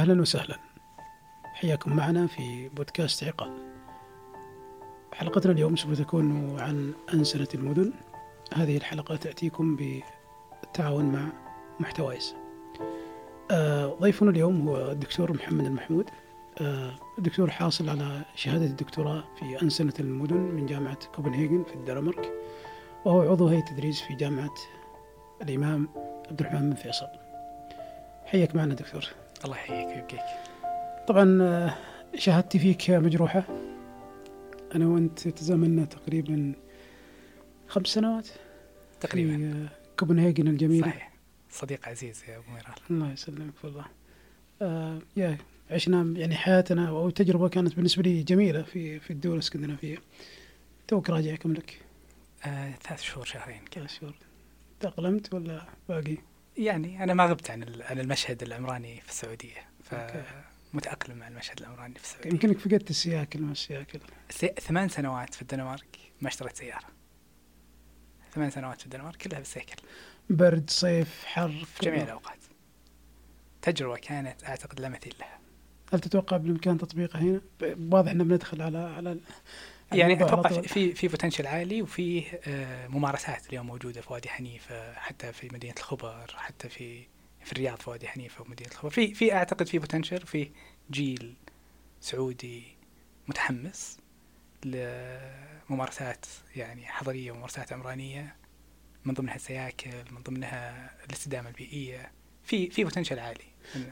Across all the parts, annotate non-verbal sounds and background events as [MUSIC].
أهلا وسهلا. حياكم معنا في بودكاست عقال حلقتنا اليوم سوف تكون عن أنسنة المدن. هذه الحلقة تأتيكم بالتعاون مع محتوايز آه، ضيفنا اليوم هو الدكتور محمد المحمود. آه، الدكتور حاصل على شهادة الدكتوراه في أنسنة المدن من جامعة كوبنهاجن في الدنمارك وهو عضو هيئة تدريس في جامعة الإمام عبد الرحمن بن فيصل. حياك معنا دكتور. الله يحييك ويبقيك. طبعا آه، شهادتي فيك مجروحة. أنا وأنت تزامنا تقريبا خمس سنوات تقريبا. في آه، كوبنهاجن الجميلة. صحيح. صديق عزيز يا أبو ميرال. الله يسلمك والله آه يا عشنا يعني حياتنا أو تجربة كانت بالنسبة لي جميلة في في الدول الإسكندنافية. توك راجع كم لك؟ آه ثلاث شهور شهرين كذا. ثلاث شهور. تأقلمت ولا باقي؟ يعني أنا ما غبت عن عن المشهد العمراني في السعودية. فمتأقلم مع المشهد العمراني في السعودية. يمكنك فقدت السياكل ما السياكل؟ ثمان سنوات في الدنمارك ما اشتريت سيارة. ثمان سنوات في الدنمارك كلها بالسيكل. برد صيف حر في جميع الأوقات. تجربة كانت أعتقد لا مثيل لها. هل تتوقع بالإمكان تطبيقها هنا؟ واضح إنه بندخل على على يعني أتوقع. في في بوتنشل عالي وفي آه، ممارسات اليوم موجودة في وادي حنيفة حتى في مدينة الخبر حتى في في الرياض في وادي حنيفة ومدينة الخبر. في في أعتقد في بوتنشل في جيل سعودي متحمس لممارسات يعني حضرية وممارسات عمرانية من ضمنها السياكل من ضمنها الاستدامة البيئية. في في بوتنشل عالي.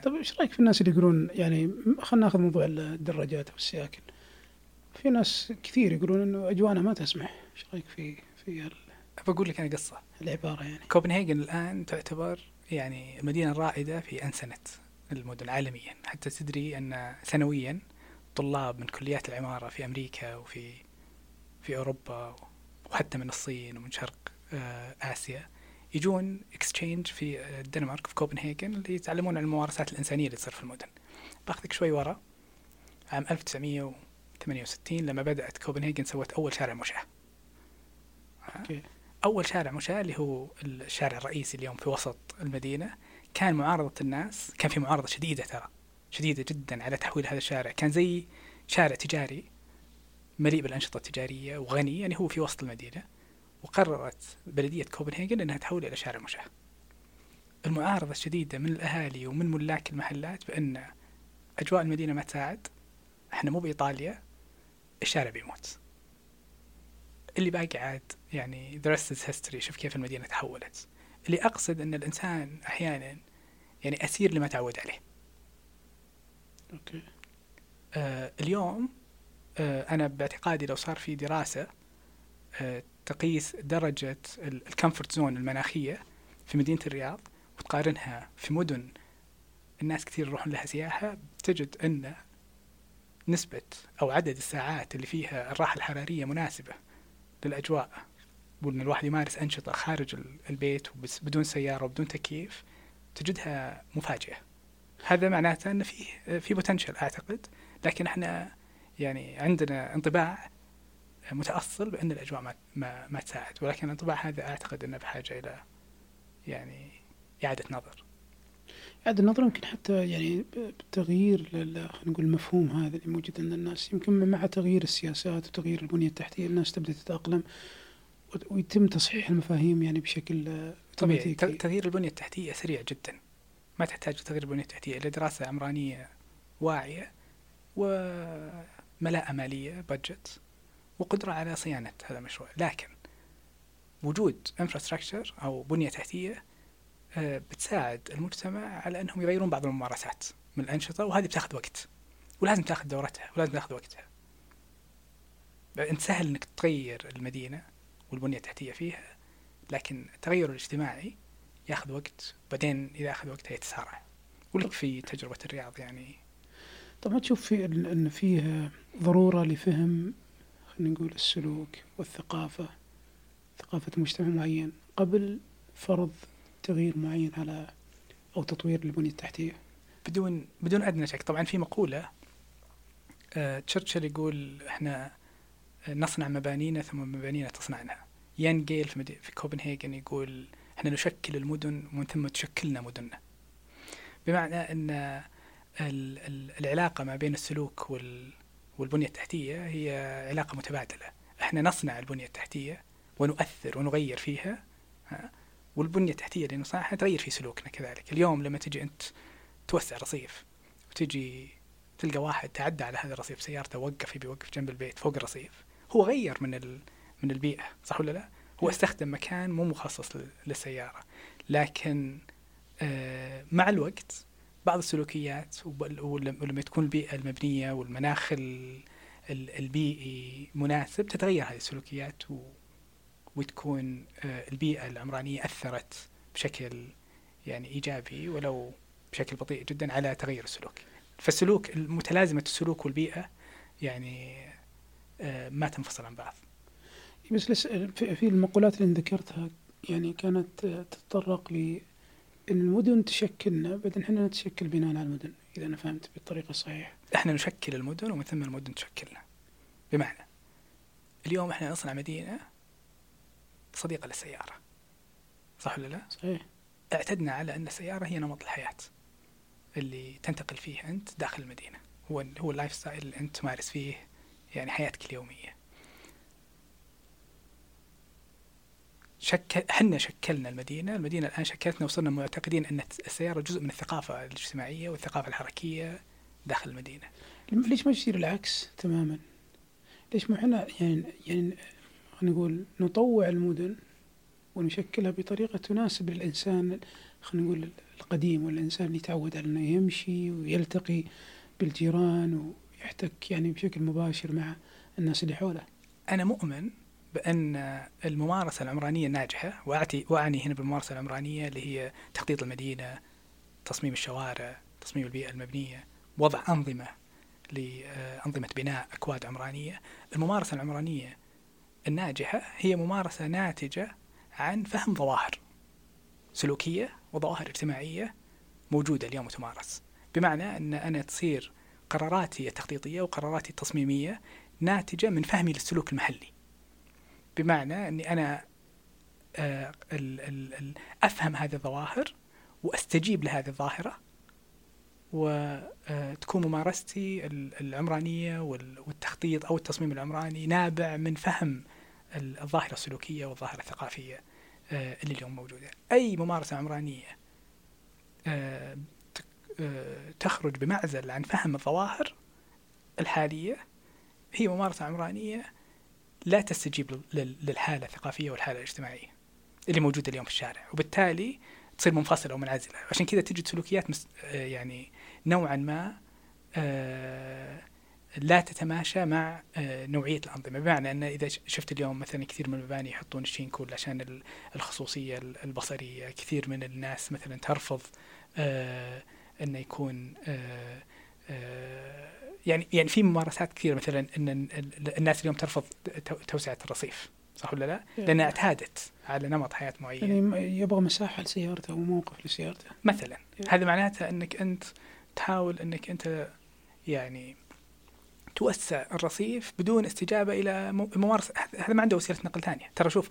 طيب إيش رأيك في الناس اللي يقولون يعني خلينا ناخذ موضوع الدراجات والسياكل؟ في ناس كثير يقولون إنه أجوانا ما تسمح. إيش رأيك في في هال- بقول لك أنا قصة. العبارة يعني؟ كوبنهاجن الآن تعتبر يعني المدينة الرائدة في أنسنة المدن عالميا. حتى تدري أن سنويا طلاب من كليات العمارة في أمريكا وفي في أوروبا وحتى من الصين ومن شرق آه، آسيا يجون exchange في آه، الدنمارك في كوبنهاجن اللي يتعلمون عن الممارسات الإنسانية اللي تصير في المدن. باخذك شوي ورا. عام 1968 لما بدأت كوبنهاجن سوت أول شارع مشاة. Okay. أول شارع مشاة اللي هو الشارع الرئيسي اليوم في وسط المدينة. كان معارضة الناس كان في معارضة شديدة ترى شديدة جدا على تحويل هذا الشارع. كان زي شارع تجاري مليء بالأنشطة التجارية وغني يعني هو في وسط المدينة. وقررت بلدية كوبنهاجن إنها تحوله إلى شارع مشاة. المعارضة الشديدة من الأهالي ومن ملاك المحلات بأن أجواء المدينة ما تساعد. إحنا مو بإيطاليا. الشارع بيموت. اللي باقي عاد يعني the rest is history. شوف كيف المدينة تحولت. اللي أقصد أن الإنسان أحيانا يعني أسير لما تعود عليه. أوكي. آه اليوم آه أنا باعتقادي لو صار في دراسة آه تقيس درجة الكمفورت زون المناخية في مدينة الرياض وتقارنها في مدن الناس كثير يروحون لها سياحة تجد أن نسبة أو عدد الساعات اللي فيها الراحة الحرارية مناسبة للأجواء وأن الواحد يمارس أنشطة خارج ال- البيت بدون سيارة وبدون تكييف تجدها مفاجئة. هذا معناته أن فيه في بوتنشل أعتقد لكن إحنا يعني عندنا انطباع متأصل بأن الأجواء ما ما, ما تساعد ولكن الانطباع هذا أعتقد أنه بحاجة إلى يعني إعادة نظر. عاد النظر يمكن حتى يعني بتغيير خلينا نقول المفهوم هذا اللي موجود عند الناس. يمكن مع تغيير السياسات وتغيير البنية التحتية الناس تبدأ تتأقلم ويتم تصحيح المفاهيم يعني بشكل طبيعي. تغيير البنية التحتية سريع جدا. ما تحتاج تغيير البنية التحتية إلا دراسة عمرانية واعية وملاءة مالية بادجت وقدرة على صيانة هذا المشروع. لكن وجود انفراستراكشر أو بنية تحتية بتساعد المجتمع على أنهم يغيرون بعض الممارسات من الأنشطة وهذه بتاخذ وقت ولازم تاخذ دورتها ولازم تاخذ وقتها. انت سهل إنك تغير المدينة والبنية التحتية فيها لكن التغير الاجتماعي ياخذ وقت بعدين إذا أخذ وقت يتسارع. ولك في تجربة الرياض يعني. طب ما تشوف في إن فيه ضرورة لفهم خلينا نقول السلوك والثقافة ثقافة مجتمع معين قبل فرض تغيير معين على أو تطوير البنيه التحتية. بدون بدون أدنى شك. طبعا في مقولة آه تشرشل يقول إحنا نصنع مبانينا ثم مبانينا تصنعنا. يان جيل في. في كوبنهاجن يقول إحنا نشكل المدن ومن ثم تشكلنا مدننا. بمعنى إن ال ال العلاقة ما بين السلوك وال والبنية التحتية هي علاقة متبادلة. إحنا نصنع البنية التحتية ونؤثر ونغير فيها ها؟ والبنية التحتية اللي نصنعها تغير في سلوكنا كذلك اليوم لما تجي أنت توسع رصيف وتجي تلقى واحد تعدى على هذا الرصيف سيارته وقف يبي يوقف جنب البيت فوق الرصيف هو غير من ال... من البيئة صح ولا لا؟ هو استخدم مكان مو مخصص للسيارة لكن آه مع الوقت بعض السلوكيات ولما تكون البيئة المبنية والمناخ البيئي مناسب تتغير هذه السلوكيات و وتكون آه، البيئة العمرانية أثرت بشكل يعني إيجابي ولو بشكل بطيء جدا على تغير السلوك فالسلوك متلازمة السلوك والبيئة يعني آه، ما تنفصل عن بعض بس لس في المقولات اللي ذكرتها يعني كانت تتطرق ل المدن تشكلنا بعدين إحنا نتشكل بناء على المدن إذا أنا فهمت بالطريقة الصحيحة. إحنا نشكل المدن ومن ثم المدن تشكلنا. بمعنى اليوم إحنا نصنع مدينة صديقة للسيارة. صح ولا لا؟ صحيح. اعتدنا على أن السيارة هي نمط الحياة اللي تنتقل فيه أنت داخل المدينة. هو هو ال lifestyle اللي أنت تمارس فيه يعني حياتك اليومية. شكل إحنا شكلنا المدينة، المدينة الآن شكلتنا وصرنا معتقدين أن السيارة جزء من الثقافة الاجتماعية والثقافة الحركية داخل المدينة. ليش ما يصير العكس تماما؟ ليش ما إحنا يعني يعني خلينا نقول نطوع المدن ونشكلها بطريقة تناسب الانسان خلينا نقول القديم والإنسان اللي تعود على إنه يمشي ويلتقي بالجيران ويحتك يعني بشكل مباشر مع الناس اللي حوله. أنا مؤمن بأن الممارسة العمرانية الناجحة وأعتي وأعني هنا بالممارسة العمرانية اللي هي تخطيط المدينة تصميم الشوارع تصميم البيئة المبنية وضع أنظمة لأنظمة بناء أكواد عمرانية الممارسة العمرانية الناجحة هي ممارسة ناتجة عن فهم ظواهر سلوكية وظواهر اجتماعية موجودة اليوم وتمارس. بمعنى أن أنا تصير قراراتي التخطيطية وقراراتي التصميمية ناتجة من فهمي للسلوك المحلي. بمعنى أني أنا آه، أفهم هذه الظواهر وأستجيب لهذه الظاهرة وتكون آه، ممارستي العمرانية والتخطيط أو التصميم العمراني نابع من فهم الظاهرة السلوكية والظاهرة الثقافية آه، اللي اليوم موجودة. أي ممارسة عمرانية تخرج بمعزل عن فهم الظواهر الحالية هي ممارسة عمرانية لا تستجيب للحالة الثقافية والحالة الاجتماعية اللي موجودة اليوم في الشارع وبالتالي تصير منفصلة ومنعزلة عشان كذا تجد سلوكيات مس آه، يعني نوعا ما آه، لا تتماشى مع آه، نوعية الأنظمة. بمعنى أن إذا شفت اليوم مثلا كثير من المباني يحطون الشين كول عشان الخصوصية البصرية. كثير من الناس مثلا ترفض أنه يكون يعني يعني في ممارسات كثيرة. مثلا ان الناس اليوم ترفض توسعة الرصيف. صح ولا لا؟ لأنها اعتادت. على نمط حياة معين يعني يبغى مساحة لسيارته وموقف لسيارته. مثلا. هذا معناته إنك أنت تحاول إنك أنت يعني توسع الرصيف بدون استجابة إلى ممارسه هذا ما عنده وسيلة نقل ثانية. ترى شوف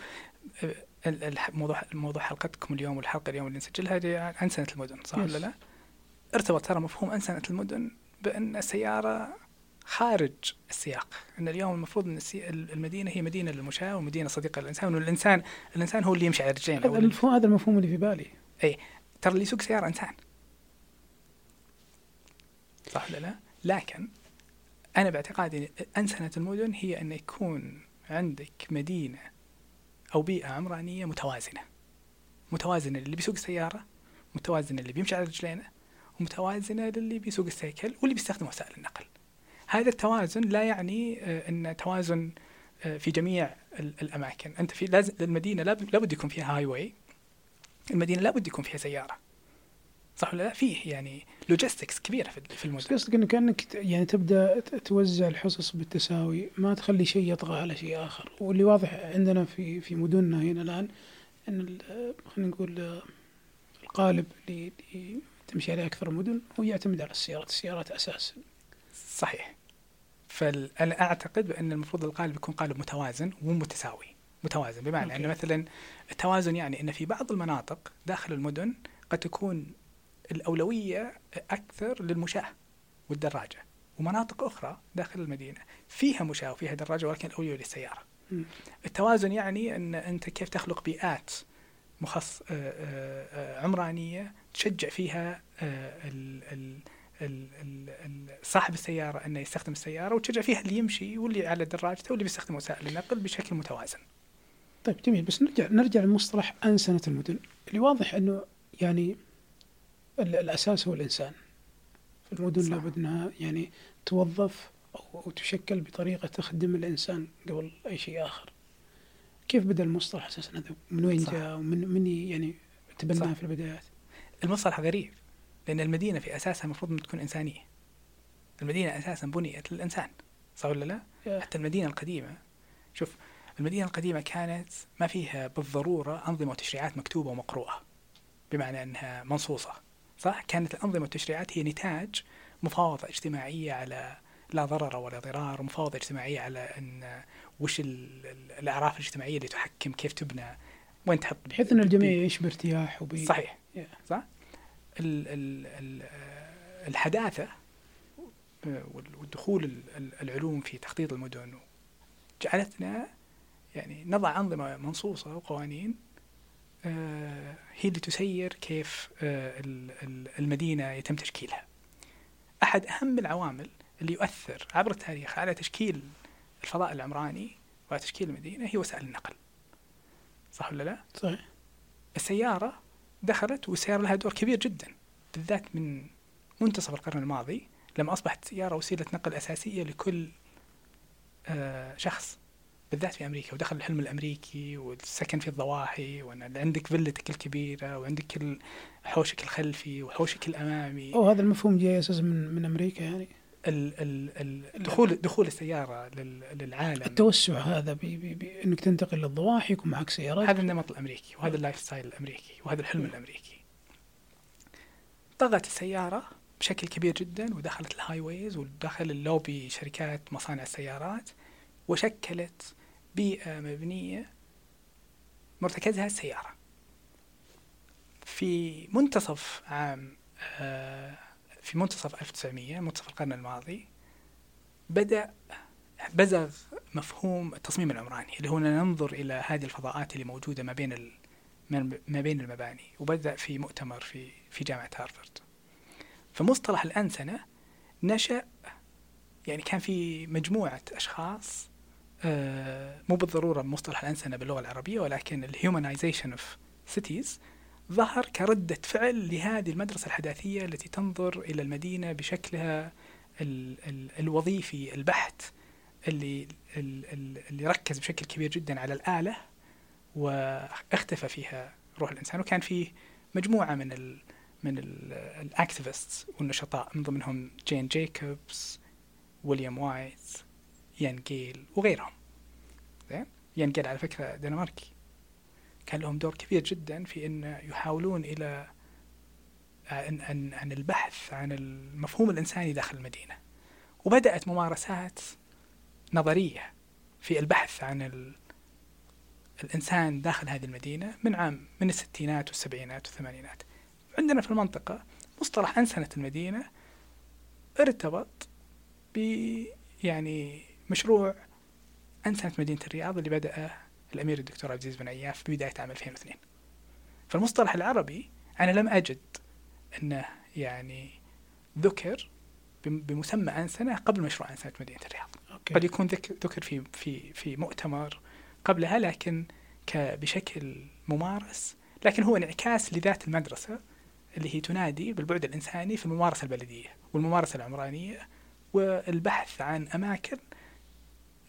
الموضوع موضوع حلقتكم اليوم والحلقة اليوم اللي نسجلها عن سنة المدن صح ولا لا؟ ارتبط ترى مفهوم عن سنة المدن بأن السيارة خارج السياق. إن اليوم المفروض إن المدينة هي مدينة للمشاة ومدينة صديقة للإنسان وان الإنسان هو اللي يمشي على رجلين هذا المفهوم هذا المفهوم اللي في بالي. اي ترى اللي يسوق سيارة إنسان. صح ولا لا؟ لكن أنا باعتقادي أنسنة المدن هي أن يكون عندك مدينة أو بيئة عمرانية متوازنة. متوازنة للي بيسوق السياره متوازنة للي بيمشي على رجلينه ومتوازنة للي بيسوق السيكل واللي بيستخدم وسائل النقل. هذا التوازن لا يعني آه، إن توازن آه، في جميع الأماكن، أنت في لازم المدينة لابد يكون فيها highway المدينة لابد يكون فيها سيارة. صح ولا لا؟ فيه يعني logistics كبيرة في المدن. قصدك انك كأنك يعني تبدأ توزع الحصص بالتساوي، ما تخلي شيء يطغى على شيء آخر، واللي واضح عندنا في في مدننا هنا الآن إن خلينا نقول القالب اللي تمشي عليه أكثر مدن هو يعتمد على السيارات السيارات أساس صحيح فأنا أعتقد بأن المفروض القالب يكون قالب متوازن ومتساوي متوازن بمعنى أن مثلا التوازن يعني أن في بعض المناطق داخل المدن قد تكون الأولوية أكثر للمشاة والدراجة ومناطق أخرى داخل المدينة فيها مشاة وفيها دراجة ولكن الأولوية للسيارة. مم. التوازن يعني أن أنت كيف تخلق بيئات مخص آه، آه، آه، عمرانية تشجع فيها ال- ال- صاحب السيارة إنه يستخدم السيارة وتشجع فيها اللي يمشي واللي على دراجته واللي بيستخدم وسائل النقل بشكل متوازن. طيب جميل بس نرجع نرجع لمصطلح أنسنة المدن اللي واضح أنه يعني ال- الأساس هو الإنسان في المدن صح. لابد أنها يعني توظف أو تشكل بطريقة تخدم الإنسان قبل أي شيء آخر كيف بدأ المصطلح أساسا هذا من وين. جاء ومن من يعني تبناه. في البدايات المصطلح غريب لأن المدينة في أساسها المفروض إنها تكون إنسانية. المدينة أساسا بنيت للإنسان صح ولا لا؟ يا. حتى المدينة القديمة شوف المدينة القديمة كانت ما فيها بالضرورة أنظمة وتشريعات مكتوبة ومقروءة بمعنى إنها منصوصة صح؟ كانت الأنظمة والتشريعات هي نتاج مفاوضة اجتماعية على لا ضرر ولا ضرار ومفاوضه اجتماعية على إن وش ال- ال- الأعراف الاجتماعية اللي تحكم كيف تبنى وين تحط بحيث أن الجميع يعيش بارتياح وب صحيح يا. صح الحداثة آه، وال- والدخول ال- ال- العلوم في تخطيط المدن. جعلتنا يعني نضع أنظمة منصوصة وقوانين آه، هي اللي تسير كيف آه، ال- ال- المدينة يتم تشكيلها. أحد أهم العوامل اللي يؤثر عبر التاريخ على تشكيل الفضاء العمراني وعلى تشكيل المدينة هي وسائل النقل. صح ولا لا؟ صحيح. السيارة دخلت والسيارة لها دور كبير جدا بالذات من منتصف القرن الماضي لما أصبحت السيارة وسيلة نقل أساسية لكل آه، شخص بالذات في أمريكا ودخل الحلم الأمريكي والسكن في الضواحي وأن عندك فيلتك الكبيرة وعندك حوشك الخلفي وحوشك الأمامي. أو هذا المفهوم جاي أساسا من من أمريكا يعني. دخول دخول السيارة لل- للعالم. التوسع هذا بي بي بي إنك تنتقل للضواحي يكون معك سيارات هذا النمط الأمريكي وهذا ال lifestyle الأمريكي وهذا الحلم الأمريكي. طغت السيارة بشكل كبير جدا ودخلت ال highways ودخل اللوبي شركات مصانع السيارات وشكلت بيئة مبنية مرتكزها السيارة. في منتصف عام آه، في منتصف 1900 منتصف القرن الماضي بدأ بزغ مفهوم التصميم العمراني اللي هو ننظر إلى هذه الفضاءات اللي موجودة ما بين ما بين المباني وبدأ في مؤتمر في في جامعة هارفارد. فمصطلح الأنسنة نشأ يعني كان في مجموعة أشخاص آه، مو بالضرورة مصطلح الأنسنة باللغة العربية ولكن ال humanization of cities ظهر كردة فعل لهذه المدرسة الحداثية التي تنظر إلى المدينة بشكلها ال ال الوظيفي البحت اللي ال- ال- اللي ركز بشكل كبير جدا على الآلة واختفى فيها روح الإنسان. وكان فيه مجموعة من ال من ال activists والنشطاء من ضمنهم جين جيكوبس ويليام وايت يان جيل وغيرهم. زين؟ يان جيل على فكرة دنماركي. كان لهم دور كبير جدا في إن يحاولون إلى عن, عن, عن البحث عن المفهوم الإنساني داخل المدينة. وبدأت ممارسات نظرية في البحث عن ال الإنسان داخل هذه المدينة من عام من الستينات والسبعينات والثمانينات. عندنا في المنطقة مصطلح أنسنة المدينة ارتبط ب يعني مشروع أنسنة مدينة الرياض اللي بدأ الأمير الدكتور عبد العزيز بن عياف ببداية عام 2002 فالمصطلح العربي أنا لم أجد انه يعني ذكر بم- بمسمى أنسنة قبل مشروع أنسنة مدينة الرياض. أوكي. قد يكون ذك- ذكر في في في مؤتمر قبلها لكن بشكل ممارس لكن هو انعكاس لذات المدرسة اللي هي تنادي بالبعد الإنساني في الممارسة البلدية والممارسة العمرانية والبحث عن أماكن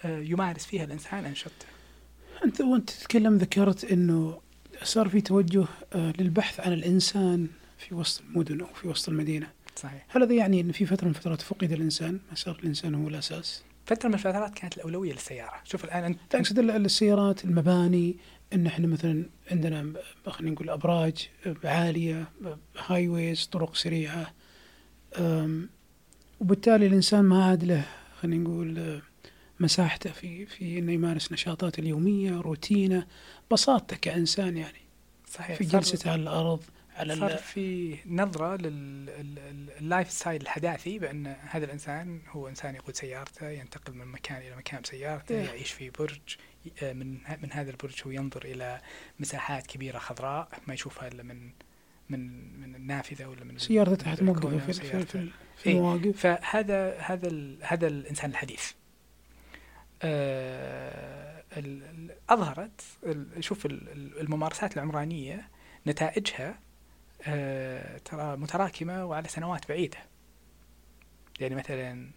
آه، يمارس فيها الإنسان أنشطته. أنت وأنت تتكلم ذكرت إنه صار في توجه آه، للبحث عن الإنسان في وسط المدن أو في وسط المدينة. صحيح. هل هذا يعني إن في فترة من الفترات فقد الإنسان ما صار الإنسان هو الأساس. فترة من الفترات كانت الأولوية للسيارة. شوف الآن أنت لا أقصد ال- السيارات المباني إن إحنا مثلا عندنا خلينا نقول أبراج عالية highways طرق سريعة. أم، وبالتالي الإنسان ما عاد له خلينا نقول آه، مساحته في في إنه يمارس نشاطاته اليومية روتينه بساطته كإنسان يعني صحيح في جلسته على الأرض على صار في نظرة لل lifestyle الحداثي بأن هذا الإنسان هو إنسان يقود سيارته ينتقل من مكان إلى مكان بسيارته إيه. يعيش في برج ي- من من هذا البرج هو ينظر إلى مساحات كبيرة خضراء ما يشوفها إلا من من من النافذة ولا من سيارته تحت موقفه في في. في, في إيه. المواقف فهذا هذا هذا الإنسان الحديث آه، ال- ال- أظهرت ال- شوف ال- ال- الممارسات العمرانية نتائجها آه، ترى متراكمة وعلى سنوات بعيدة يعني مثلا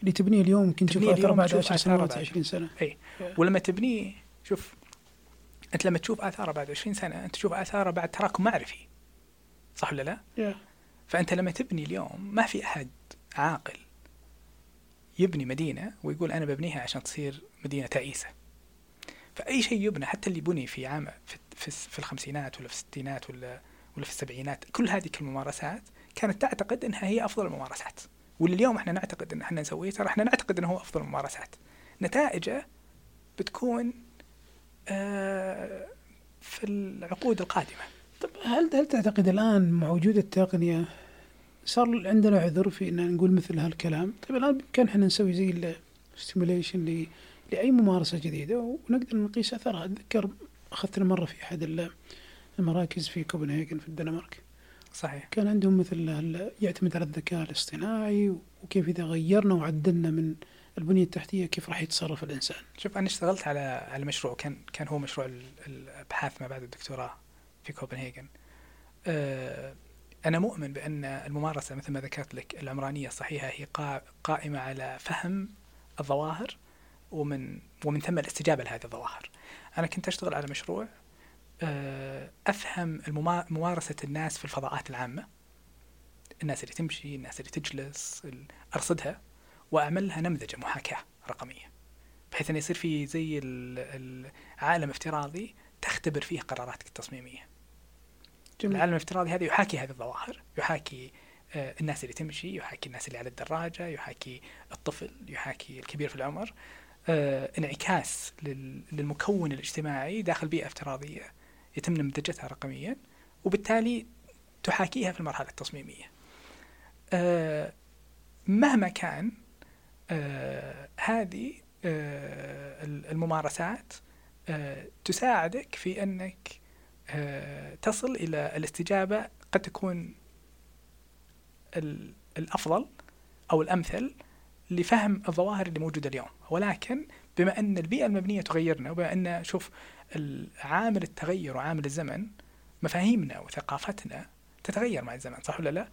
اللي تبنيه اليوم يمكن تشوف تبنيه أثر اليوم بعد تشوف 10 آثاره سنوات بعد. 20 سنة أي ولما تبنيه شوف أنت لما تشوف آثاره بعد 20 سنة أنت تشوف آثاره بعد تراكم معرفي صح ولا لا؟ يا. فأنت لما تبني اليوم ما في أحد عاقل يبني مدينة ويقول أنا ببنيها عشان تصير مدينة تعيسة. فأي شيء يبنى حتى اللي بني في عام في في, الخمسينات ولا في الستينات ولا ولا في السبعينات كل هذه الممارسات كانت تعتقد إنها هي أفضل الممارسات. واللي اليوم إحنا نعتقد إن إحنا نسويه ترى إحنا نعتقد انه هو أفضل الممارسات. نتائجه بتكون آه، في العقود القادمة. طب هل هل تعتقد الآن مع وجود التقنية صار عندنا عذر في إن نقول مثل هالكلام؟ طيب الآن كان إحنا نسوي زي الستيميوليشن لأي ممارسة جديدة ونقدر نقيس أثرها، أتذكر أخذتنا مرة في أحد ال- المراكز في كوبنهاجن في الدنمارك صحيح كان عندهم مثل يعتمد على الذكاء الاصطناعي وكيف إذا غيرنا وعدلنا من البنية التحتية كيف راح يتصرف الإنسان. شوف أنا اشتغلت على على مشروع كان كان هو مشروع ال- الأبحاث ما بعد الدكتوراه في كوبنهاجن آه، أنا مؤمن بأن الممارسة مثل ما ذكرت لك العمرانية الصحيحة هي قا- قائمة على فهم الظواهر ومن ومن ثم الاستجابة لهذه الظواهر. أنا كنت أشتغل على مشروع آه، أفهم المما- ممارسة الناس في الفضاءات العامة الناس اللي تمشي الناس اللي تجلس ارصدها واعمل لها نمذجة محاكاة رقمية بحيث انه يصير في زي ال- ال- عالم افتراضي تختبر فيه قراراتك التصميمية. جميل. العالم الافتراضي هذا يحاكي هذه الظواهر يحاكي آه، الناس اللي تمشي يحاكي الناس اللي على الدراجة يحاكي الطفل يحاكي الكبير في العمر آه، انعكاس لل- للمكون الاجتماعي داخل بيئة افتراضية يتم نمذجتها رقميا وبالتالي تحاكيها في المرحلة التصميمية آه، مهما كان هذه الممارسات تساعدك في أنك تصل إلى الاستجابة قد تكون ال- الأفضل أو الأمثل لفهم الظواهر اللي موجودة اليوم ولكن بما أن البيئة المبنية تغيرنا وبما أن شوف عامل التغير وعامل الزمن مفاهيمنا وثقافتنا تتغير مع الزمن صح ولا لا؟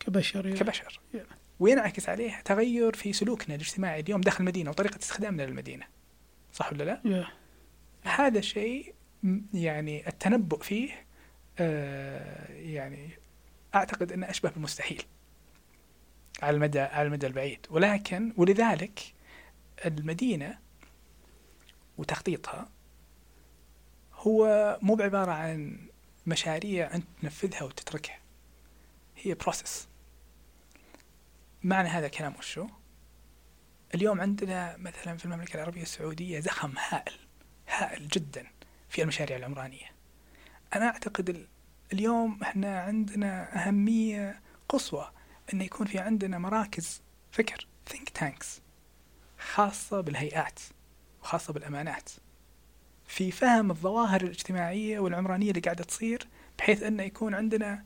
كبشر يا. كبشر يا. وينعكس عليه تغير في سلوكنا الاجتماعي اليوم داخل المدينة وطريقة استخدامنا للمدينة صح ولا لا؟ هذا الشيء يعني التنبؤ فيه آه، يعني أعتقد إنه أشبه بالمستحيل على المدى على المدى البعيد. ولكن ولذلك المدينة وتخطيطها هو مو بعبارة عن مشاريع أنت تنفذها وتتركها. هي بروسس معنى هذا الكلام وشو اليوم عندنا مثلا في المملكة العربية السعودية زخم هائل هائل جدا. في المشاريع العمرانية. أنا أعتقد ال- اليوم إحنا عندنا أهمية قصوى أن يكون في عندنا مراكز فكر think tanks خاصة بالهيئات وخاصة بالأمانات. في فهم الظواهر الاجتماعية والعمرانية اللي قاعدة تصير بحيث أنه يكون عندنا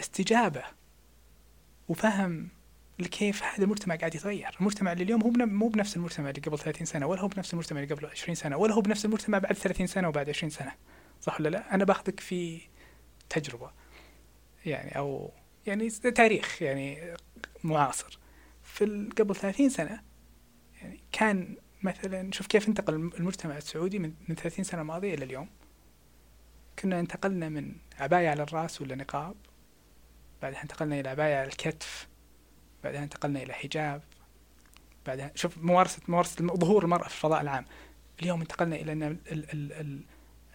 استجابة وفهم لكيف هذا المجتمع قاعد يتغير. المجتمع اللي اليوم هو مو بنفس المجتمع اللي قبل 30 سنة ولا هو بنفس المجتمع اللي قبل 20 سنة ولا هو بنفس المجتمع بعد 30 سنة وبعد 20 سنة. صح ولا لا؟ أنا باخذك في تجربة. يعني أو يعني تاريخ يعني معاصر. في قبل 30 سنة يعني كان مثلا شوف كيف انتقل المجتمع السعودي من من 30 سنة ماضية إلى اليوم. كنا انتقلنا من عباية على الرأس ولا نقاب. بعدها انتقلنا إلى عباية على الكتف. بعدها انتقلنا إلى حجاب. بعدها شوف ممارسة ممارسة ظهور المرأة في الفضاء العام. اليوم انتقلنا إلى أن ال- ال- ال-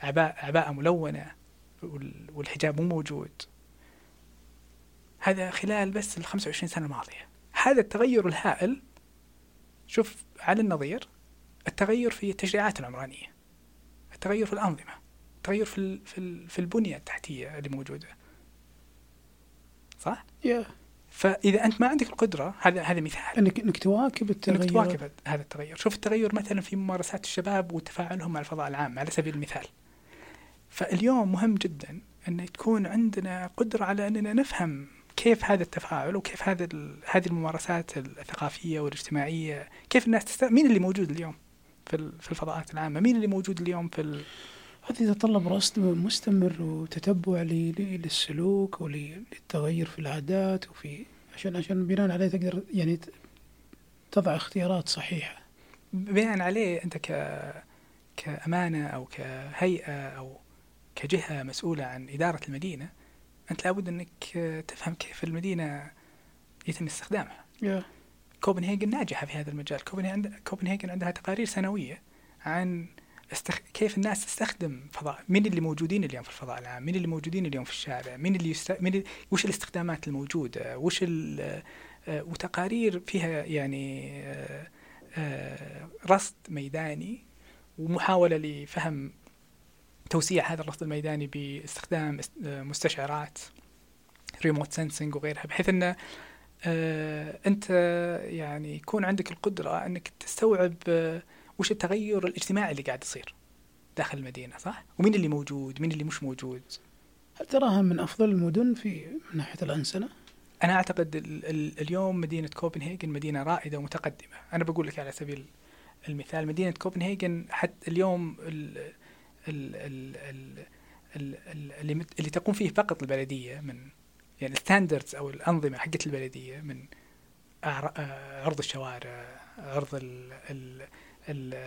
العباءة عباءة ملونة وال- والحجاب مو موجود. هذا خلال بس ال 25 سنة الماضية. هذا التغير الهائل شوف على النظير التغير في التشريعات العمرانية التغير في الأنظمة التغير في في في البنية التحتية اللي موجودة. صح؟ يا فإذا أنت ما عندك القدرة هذا هذا مثال انك إنك تواكب التغير انك تواكب هذا التغير، شوف التغير مثلا في ممارسات الشباب وتفاعلهم مع الفضاء العام على سبيل المثال. فاليوم مهم جدا أن تكون عندنا قدرة على أننا نفهم كيف هذا التفاعل وكيف هذا هذه الممارسات الثقافية والاجتماعية، كيف الناس تست... مين اللي موجود اليوم في الفضاءات العامة؟ مين اللي موجود اليوم في ال... هذا يتطلب رصد مستمر وتتبع للسلوك وللتغير في العادات وفي عشان عشان بناء عليه تقدر يعني تضع اختيارات صحيحة. بناء عليه أنت ك كأمانة أو كهيئة أو كجهة مسؤولة عن إدارة المدينة أنت لابد أنك تفهم كيف المدينة يتم استخدامها. yeah. كوبنهاجن ناجحة في هذا المجال، كوبنهاجن عندها تقارير سنوية عن استخ... كيف الناس تستخدم فضاء؟ مين اللي موجودين اليوم في الفضاء العام مين اللي موجودين اليوم في الشارع؟ مين اللي يست... مين اللي... وش الاستخدامات الموجودة؟ وش ال... آه، وتقارير فيها يعني آه، آه، رصد ميداني ومحاولة لفهم توسيع هذا الرصد الميداني باستخدام مستشعرات ريموت سنسنج وغيرها بحيث انه أنت يعني يكون عندك القدرة إنك تستوعب وش التغير الاجتماعي اللي قاعد يصير داخل المدينة صح؟ ومين اللي موجود؟ مين اللي مش موجود؟ هل تراها من أفضل المدن في من ناحية الأنسنة؟ أنا أعتقد ال ال اليوم مدينة كوبنهاجن مدينة رائدة ومتقدمة، أنا بقول لك على سبيل المثال مدينة كوبنهاجن حتى اليوم ال ال ال ال ال اللي, اللي تقوم فيه فقط البلدية من يعني الستاندردز أو الأنظمة حقت البلدية من عرض الشوارع عرض ال ال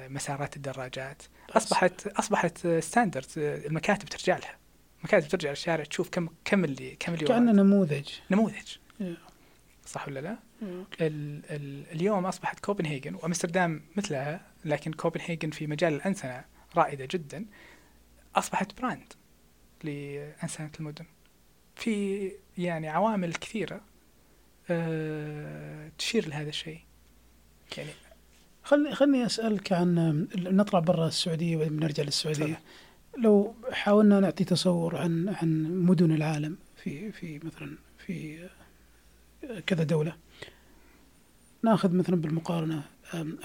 مسارات الدراجات. أصبحت أصبحت standard المكاتب ترجع لها. مكاتب ترجع للشارع تشوف كم كم اللي كم اللي كأنه نموذج. نموذج. صح ولا لا؟ ال ال اليوم أصبحت كوبنهاجن وأمستردام مثلها لكن كوبنهاجن في مجال الأنسنة رائدة جدا أصبحت brand لأنسنة المدن. في يعني عوامل كثيرة أه تشير لهذا الشيء. يعني خلني خلني أسألك عن نطلع برا السعودية ونرجع للسعودية. لو حاولنا نعطي تصور عن عن مدن العالم في في مثلا في كذا دولة. ناخذ مثلا بالمقارنة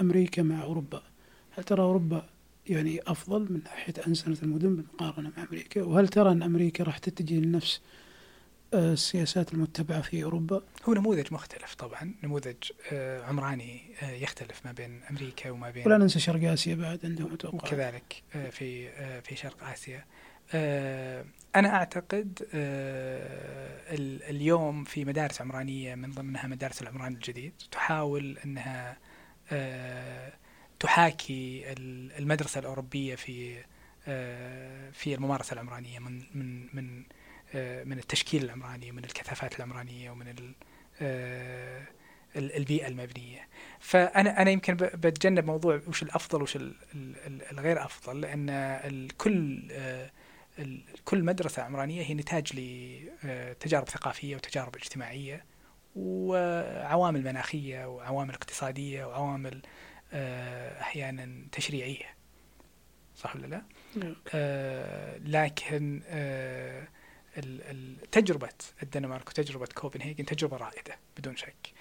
أمريكا مع أوروبا. هل ترى أوروبا يعني أفضل من ناحية أنسنة المدن بالمقارنة مع أمريكا؟ وهل ترى أن أمريكا راح تتجه لنفس السياسات المتبعة في أوروبا. هو نموذج مختلف طبعا. نموذج آه، عمراني آه، يختلف ما بين أمريكا وما بين ولا ننسى شرق آسيا بعد عندهم أتوقع وكذلك آه، في في شرق آسيا. أنا أعتقد اليوم في مدارس عمرانية من ضمنها مدارس العمران الجديد تحاول أنها تحاكي المدرسة الأوروبية في في الممارسة العمرانية من من من من التشكيل العمراني ومن الكثافات العمرانية ومن آه، البيئة المبنية فأنا أنا يمكن بتجنب موضوع وش الأفضل وش الغير أفضل لأن كل آه، كل مدرسة عمرانية هي نتاج لتجارب ثقافية وتجارب اجتماعية وعوامل مناخية وعوامل اقتصادية وعوامل أحيانا تشريعية صح ولا لا؟ نعم. لكن تجربة الدنمارك وتجربة كوبنهاجن تجربة رائدة بدون شك.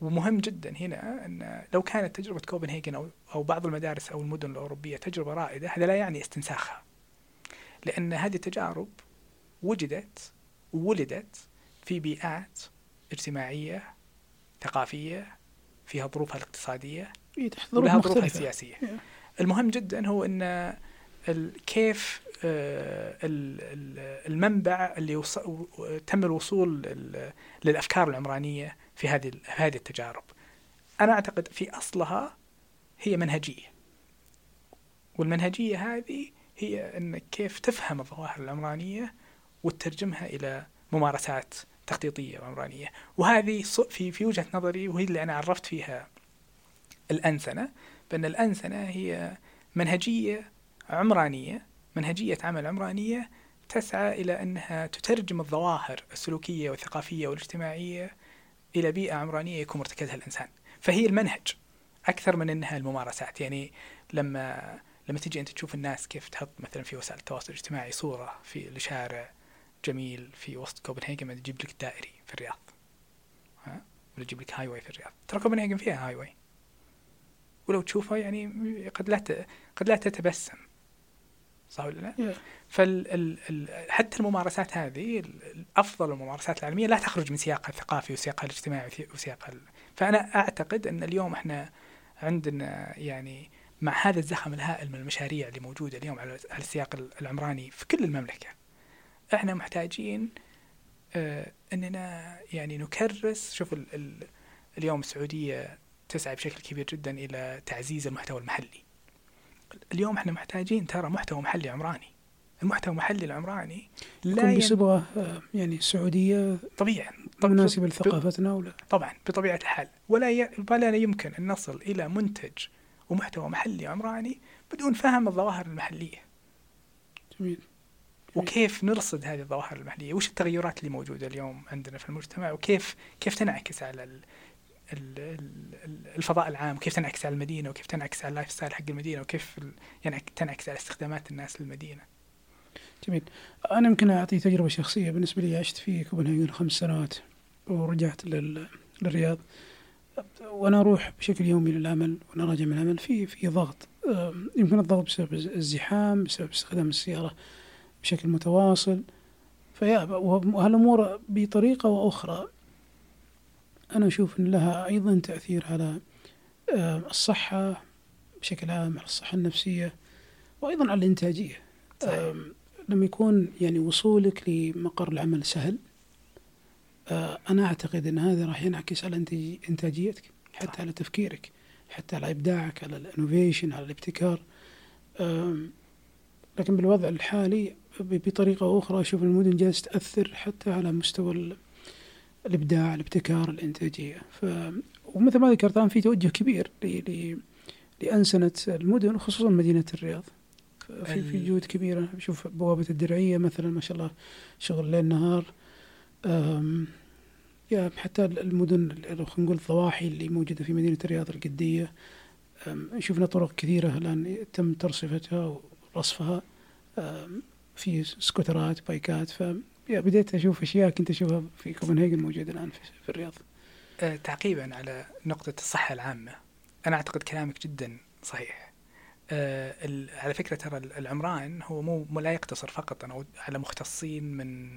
ومهم جدا هنا أن لو كانت تجربة كوبنهاجن أو, أو بعض المدارس أو المدن الأوروبية تجربة رائدة هذا لا يعني استنساخها. لأن هذه التجارب وجدت وولدت في بيئات اجتماعية ثقافية فيها ظروفها الاقتصادية ولها ظروفها السياسية. المهم جدا هو أن كيف المنبع اللي تم الوصول للأفكار العمرانية في هذه هذه التجارب. أنا أعتقد في أصلها هي منهجية. والمنهجية هذه هي انك كيف تفهم الظواهر العمرانية وتترجمها إلى ممارسات تخطيطية وعمرانيه، وهذه في في وجهة نظري وهي اللي أنا عرفت فيها الأنسنة بأن الأنسنة هي منهجية عمرانية منهجية عمل عمرانية تسعى إلى أنها تترجم الظواهر السلوكية والثقافية والاجتماعية إلى بيئة عمرانية يكون مرتكزها الإنسان. فهي المنهج أكثر من أنها الممارسات. يعني لما لما تجي أنت تشوف الناس كيف تحط مثلا في وسائل التواصل الاجتماعي صورة في لشارع جميل في وسط كوبنهاجن تجيب لك دائري في الرياض. ها؟ ولا تجيب لك highway في الرياض. ترى كوبنهاجن فيها highway ولو تشوفها يعني قد لا. قد لا تتبسم. صح ولا لا؟ Yeah. فال ال... ال... حتى الممارسات هذه افضل الممارسات العلميه لا تخرج من سياقها الثقافي وسياقها الاجتماعي وسياقها ال... فأنا أعتقد أن اليوم إحنا عندنا يعني مع هذا الزخم الهائل من المشاريع اللي موجودة اليوم على السياق ال- العمراني في كل المملكة إحنا محتاجين آه أننا يعني نكرس شوف ال... ال... اليوم السعودية تسعى بشكل كبير جدا إلى تعزيز المحتوى المحلي اليوم إحنا محتاجين ترى محتوى محلي عمراني. المحتوى المحلي العمراني لا يكون ين... بصبغة آه، يعني سعودية طبيعا طب- مناسبة ب- لثقافتنا ولا؟ طبعا بطبيعة الحال. ولا ي... ولا يمكن أن نصل إلى منتج ومحتوى محلي عمراني بدون فهم الظواهر المحلية. جميل. وكيف نرصد هذه الظواهر المحلية؟ وش التغيرات اللي موجودة اليوم عندنا في المجتمع؟ وكيف كيف تنعكس على الفضاء العام وكيف تنعكس على المدينة وكيف تنعكس على ال lifestyle حق المدينة وكيف ينعك- تنعكس على استخدامات الناس للمدينة. جميل. أنا يمكن أعطي تجربة شخصية بالنسبة لي عشت في كوبنهاجن خمس سنوات ورجعت لل... للرياض. وأنا أروح بشكل يومي للعمل وأنا راجع من العمل في في ضغط. يمكن الضغط بسبب الزحام بسبب استخدام السيارة بشكل متواصل. فيا وهالأمور بطريقة وأخرى أنا أشوف أن لها أيضا تأثير على آه، الصحة بشكل عام على الصحة النفسية وأيضا على الإنتاجية صحيح. آم، لما يكون يعني وصولك لمقر العمل سهل آه، أنا أعتقد أن هذا راح ينعكس على إنتاج- إنتاجيتك حتى صح. على تفكيرك حتى على إبداعك على الإنوفيشن على الابتكار لكن بالوضع الحالي بطريقة أخرى أشوف المدن جالسة تأثر حتى على مستوى ال- الإبداع الابتكار الإنتاجية. ف ومثل ما ذكرت الآن في توجه كبير ل... ل... لأنسنة المدن وخصوصا مدينة الرياض. في في جهود كبيرة. بشوف بوابة الدرعية مثلا ما شاء الله شغل ليل نهار. أم، يا حتى المدن خلينا نقول الضواحي اللي موجودة في مدينة الرياض القدية. أم، شفنا طرق كثيرة الآن تم ترصفتها ورصفها في سكوترات بايكات. ف بديت أشوف أشياء كنت أشوفها في كوبنهاجن موجودة الآن في, الرياض. آه، تعقيبا على نقطة الصحة العامة. أنا أعتقد كلامك جدا صحيح. آه، على فكرة ترى ال- العمران هو مو لا يقتصر فقط أو على مختصين من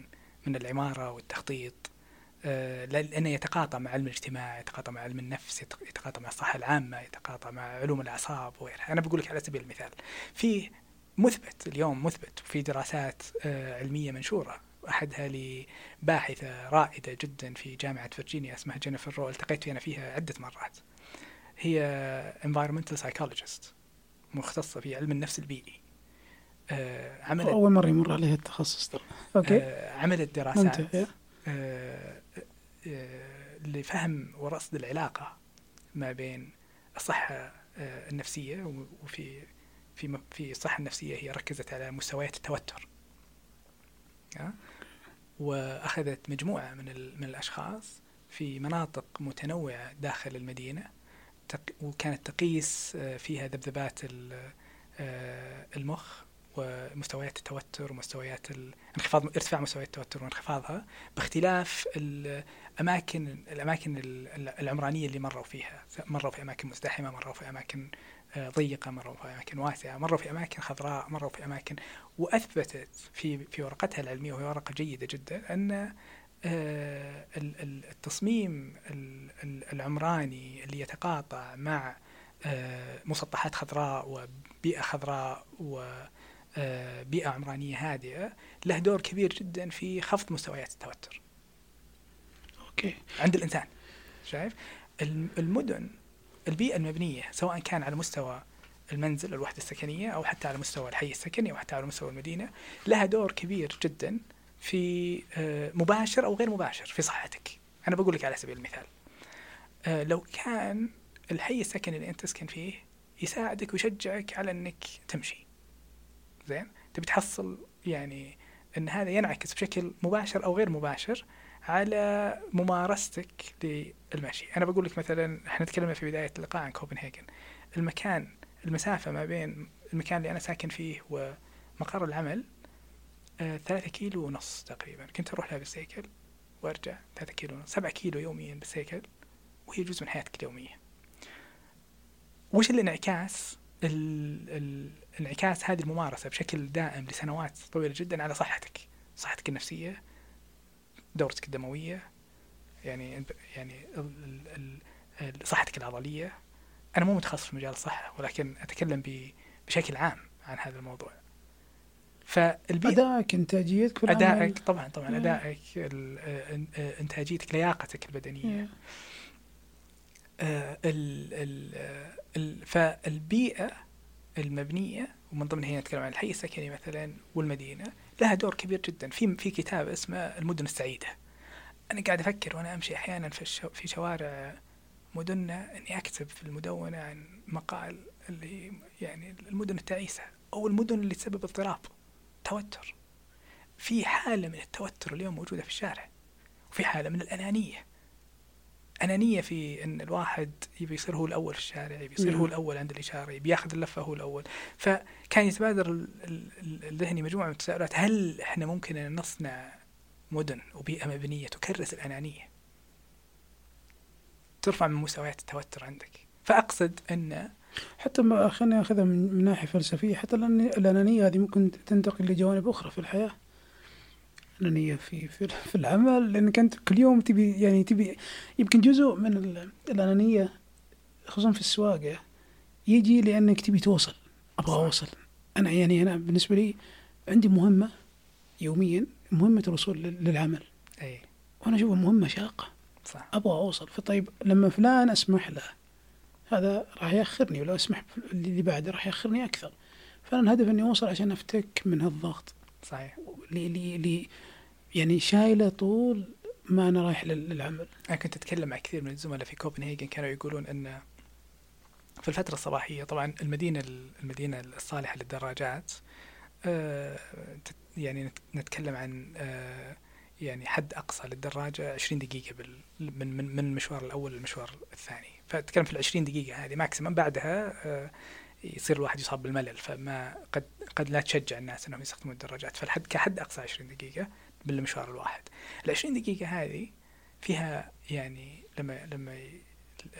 من العمارة والتخطيط. آه، لأنه يتقاطع مع علم الاجتماع يتقاطع مع علم النفس يت- يتقاطع مع الصحة العامة يتقاطع مع علوم الأعصاب وغيرها. أنا بقول لك على سبيل المثال في مثبت اليوم مثبت في دراسات علمية منشورة. أحدها لباحثة رائدة جدا في جامعة فرجينيا اسمها جينيفر رو التقيت أنا فيها عدة مرات. هي environmental psychologist مختصة في علم النفس البيئي. آه، عملت أول مرة يمر عليها التخصص ترى. أوكي. آه، عملت دراسات آه، آه، لفهم ورصد العلاقة ما بين الصحة آه، النفسية وفي في في الصحة النفسية هي ركزت على مستويات التوتر. آه، وأخذت مجموعة من من الأشخاص في مناطق متنوعة داخل المدينة. وكانت تقيس آه، فيها ذبذبات آه، المخ ومستويات التوتر ومستويات انخفاض ارتفاع مستويات التوتر وانخفاضها باختلاف الأماكن الأماكن ال- ال- العمرانية اللي مروا فيها. مروا في أماكن مزدحمة مروا في أماكن ضيقة مروا في أماكن واسعة مروا في أماكن خضراء مروا في أماكن. وأثبتت في في ورقتها العلمية وهي ورقة جيدة جدا أن آه، ال- ال- التصميم ال- ال- العمراني اللي يتقاطع مع آه، مسطحات خضراء وبيئة خضراء وبيئه عمرانية هادئة له دور كبير جدا في خفض مستويات التوتر. أوكي. عند الإنسان شايف؟ الم- المدن البيئة المبنية سواء كان على مستوى المنزل الوحدة السكنية أو حتى على مستوى الحي السكني أو حتى على مستوى المدينة لها دور كبير جدا في آه، مباشر أو غير مباشر في صحتك. أنا بقول لك على سبيل المثال آه، لو كان الحي السكني اللي أنت تسكن فيه يساعدك ويشجعك على إنك تمشي. زين؟ تبي تحصل يعني إن هذا ينعكس بشكل مباشر أو غير مباشر على ممارستك للمشي. أنا بقول لك مثلا إحنا تكلمنا في بداية اللقاء عن كوبنهاجن. المكان المسافة ما بين المكان اللي أنا ساكن فيه ومقر العمل آه ثلاثة كيلو ونص تقريبا. كنت أروح لها بالسيكل وأرجع ثلاثة كيلو ونص. سبعة كيلو يوميا بالسيكل وهي جزء من حياتك اليومية. وش الانعكاس؟ الانعكاس هذه الممارسة بشكل دائم لسنوات طويلة جدا على صحتك. صحتك النفسية دورتك الدموية يعني يعني صحتك العضلية. أنا مو متخصص في مجال الصحة ولكن أتكلم بشكل عام عن هذا الموضوع. فالبيئة أدائك إنتاجيتك في أدائك طبعا طبعا. أدائك إنتاجيتك لياقتك البدنية. آه ال ال فالبيئة المبنية ومن ضمنها هنا نتكلم عن الحي السكني مثلا والمدينة لها دور كبير جدا. في في كتاب اسمه المدن السعيدة. أنا قاعد أفكر وأنا أمشي أحيانا في الشو في شوارع مدننا إني أكتب في المدونة عن مقال اللي يعني المدن التعيسة أو المدن اللي تسبب اضطراب توتر. في حالة من التوتر اليوم موجودة في الشارع وفي حالة من الأنانية. أنانية في أن الواحد يبي يصير هو الأول في الشارع يبي يصير هو. الأول عند الإشارة يبي ياخذ اللفة هو الأول. فكان يتبادر الذهني مجموعة من التساؤلات. هل إحنا ممكن أن نصنع مدن وبيئة مبنية تكرس الأنانية؟ ترفع من مستويات التوتر عندك. فأقصد أن حتى ما خلينا ناخذها من ناحية فلسفية حتى الأنانية هذه ممكن تنتقل لجوانب أخرى في الحياة. أنانية في في, في العمل لأنك أنت كل يوم تبي يعني تبي يمكن جزء من الأنانية خصوصا في السواقة يجي لأنك تبي توصل أبغى أوصل. أنا يعني أنا بالنسبة لي عندي مهمة يوميا مهمة الوصول للعمل. أي. وأنا أشوفها مهمة شاقة. صح. أبغى أوصل. فطيب لما فلان أسمح له هذا راح يأخرني ولو أسمح اللي بعده راح يأخرني أكثر. فأنا الهدف إني أوصل عشان أفتك من هالضغط. صحيح. لي لي لي يعني شايلة طول ما أنا رايح للعمل. أنا كنت أتكلم مع كثير من الزملاء في كوبنهاجن كانوا يقولون إن في الفترة الصباحية طبعا المدينة المدينة الصالحة للدراجات آه، يعني نتكلم عن آه، يعني حد أقصى للدراجة 20 دقيقة من من من المشوار الأول للمشوار الثاني. فتتكلم في ال 20 دقيقة هذه. ماكسيمم بعدها آه، يصير الواحد يصاب بالملل فما قد قد لا تشجع الناس إنهم يستخدمون الدراجات. فالحد كحد أقصى 20 دقيقة بالمشوار الواحد. ال 20 دقيقة هذه فيها يعني لما لما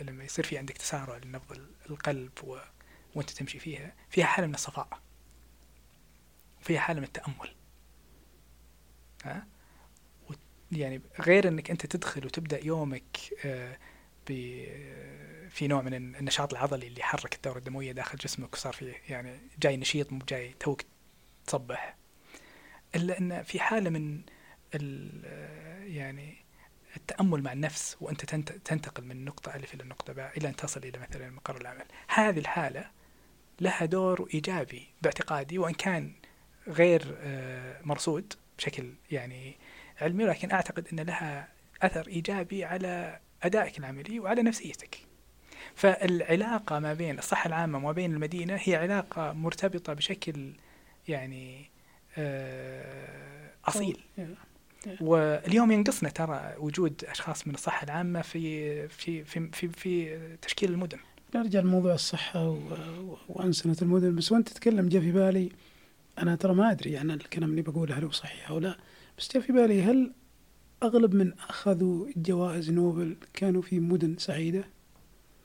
لما يصير في عندك تسارع لنبض القلب و... وأنت تمشي فيها فيها حالة من الصفاء. فيها حالة من التأمل. ها؟ يعني غير إنك أنت تدخل وتبدأ يومك آه في نوع من النشاط العضلي اللي يحرك الدورة الدموية داخل جسمك وصار في يعني جاي نشيط مو جاي توك تصبح. إلا أن في حالة من يعني التأمل مع النفس وأنت تنتقل من نقطة ألف إلى نقطة باء إلى أن تصل إلى مثلا مقر العمل. هذه الحالة لها دور إيجابي باعتقادي وإن كان غير آه، مرصود بشكل يعني علمي ولكن أعتقد أن لها أثر إيجابي على أدائك العملي وعلى نفسيتك. فالعلاقة ما بين الصحة العامة وما بين المدينة هي علاقة مرتبطة بشكل يعني آه، أصيل. واليوم ينقصنا ترى وجود أشخاص من الصحة العامة في في في في, في تشكيل المدن. نرجع لموضوع الصحة وأنسنة المدن. بس وأنت تتكلم جاء في بالي أنا ترى ما أدري يعني الكلام اللي بقوله هل هو صحيح أو لا. بس جاء في بالي هل أغلب من أخذوا جوائز نوبل كانوا في مدن سعيدة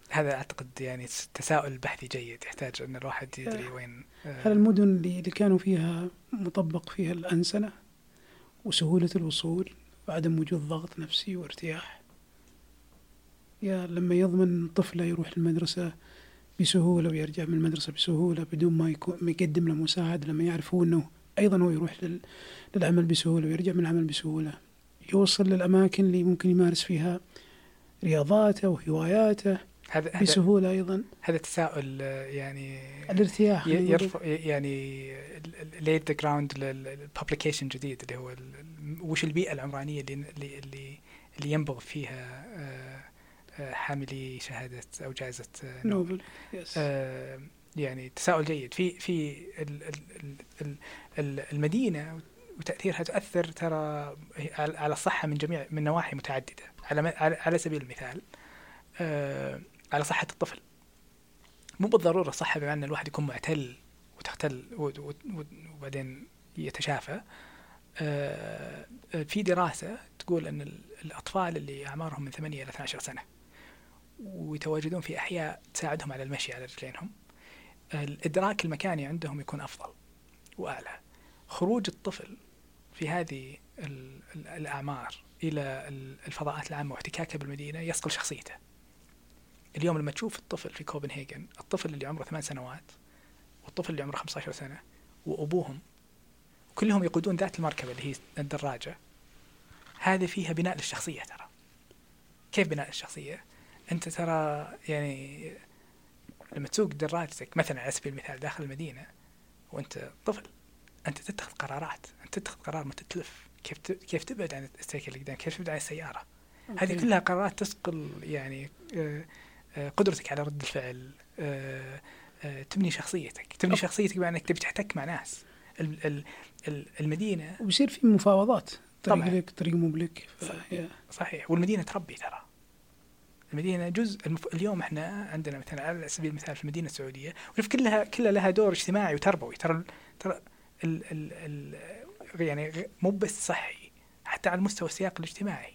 هذا أعتقد يعني تساؤل بحثي جيد يحتاج أن الواحد يدري آه. وين آه. هل المدن اللي كانوا فيها مطبق فيها الأنسنة وسهولة الوصول وعدم وجود ضغط نفسي وارتياح يا لما يضمن طفله يروح المدرسة بسهولة ويرجع من المدرسة بسهولة بدون ما يكون ما يقدم له مساعدة لما يعرف هو أنه أيضا هو يروح للعمل بسهولة ويرجع من العمل بسهولة يوصل للأماكن اللي ممكن يمارس فيها رياضاته وهواياته هذا بسهولة أيضا. هذا تساؤل يعني الارتياح يرفع يعني ليت ذا جراوند للببليكيشن جديد اللي هو وش البيئة العمرانية اللي اللي اللي ينبغ فيها آه، آه، حاملي شهادة أو جائزة نوبل. يعني تساؤل جيد. في في المدينة وتأثيرها تؤثر ترى على الصحة من جميع من نواحي متعددة. على على سبيل المثال آه، على صحة الطفل. مو بالضرورة صحة بمعنى الواحد يكون معتل وتختل وبعدين يتشافى. آه، في دراسة تقول أن ال- الأطفال اللي أعمارهم من 8 إلى 12 سنة ويتواجدون في أحياء تساعدهم على المشي على رجلينهم الإدراك المكاني عندهم يكون أفضل وأعلى. خروج الطفل في هذه ال- ال- الأعمار إلى ال- الفضاءات العامة واحتكاكه بالمدينة يصقل شخصيته. اليوم لما تشوف الطفل في كوبنهاجن الطفل اللي عمره ثمان سنوات والطفل اللي عمره 15 سنة وأبوهم كلهم يقودون ذات المركبة اللي هي الدراجة هذه فيها بناء للشخصية ترى. كيف بناء الشخصية أنت ترى يعني لما تسوق دراجتك مثلا على سبيل المثال داخل المدينة وأنت طفل أنت تتخذ قرارات. تتخذ قرار متى تلف؟ كيف كيف تبعد عن السيكل اللي قدام كيف تبعد عن السيارة؟ هذه كلها قرارات تسقل يعني آه، آه، قدرتك على رد الفعل آه، تبني شخصيتك. تبني شخصيتك بأنك تبي تحتك مع ناس. ال- ال- ال- المدينة وبيصير في مفاوضات. طريق. لك طريق مو بلك. صحيح. والمدينة تربي ترى. المدينة جزء المف... اليوم إحنا عندنا مثلا على سبيل المثال في المدينة السعودية وشوف كلها كلها لها دور اجتماعي وتربوي. ترى ترى ال... ال... ال... يعني مو بس صحي حتى على المستوى السياق الاجتماعي.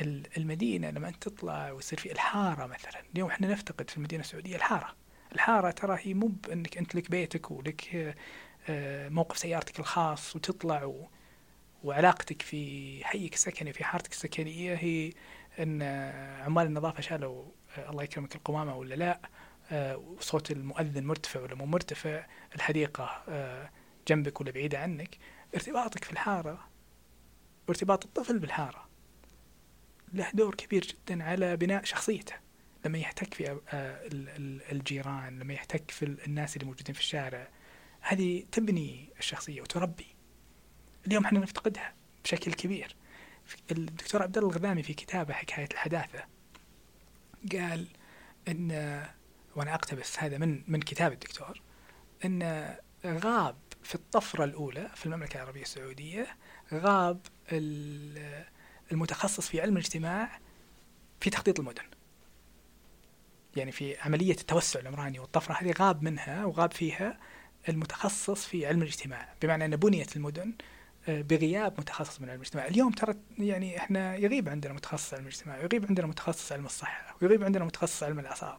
ال- المدينة لما أنت تطلع ويصير في الحارة مثلا اليوم إحنا نفتقد في المدينة السعودية الحارة. الحارة ترى هي مو بأنك أنت لك بيتك ولك آه، موقف سيارتك الخاص وتطلع و... وعلاقتك في حيك السكني في حارتك السكنية هي أن آه، عمال النظافة شالوا آه، الله يكرمك القمامة ولا لا وصوت المؤذن مرتفع ولا مو مرتفع الحديقة آه، جنبك ولا بعيدة عنك. ارتباطك في الحارة وارتباط الطفل بالحارة له دور كبير جدا على بناء شخصيته. لما يحتك في آه، ال- ال- الجيران لما يحتك في ال- الناس اللي موجودين في الشارع هذه تبني الشخصية وتربي. اليوم إحنا نفتقدها بشكل كبير. الدكتور عبد الله الغذامي في كتابه حكاية الحداثة قال إن وأنا أقتبس هذا من من كتاب الدكتور إن غاب في الطفرة الأولى في المملكة العربية السعودية غاب ال- المتخصص في علم الاجتماع في تخطيط المدن. يعني في عملية التوسع العمراني والطفرة هذه غاب منها وغاب فيها المتخصص في علم الاجتماع بمعنى أن بنيت المدن آه، بغياب متخصص من علم الاجتماع. اليوم ترى يعني إحنا يغيب عندنا متخصص علم الاجتماع ويغيب عندنا متخصص علم الصحة ويغيب عندنا متخصص علم الأعصاب.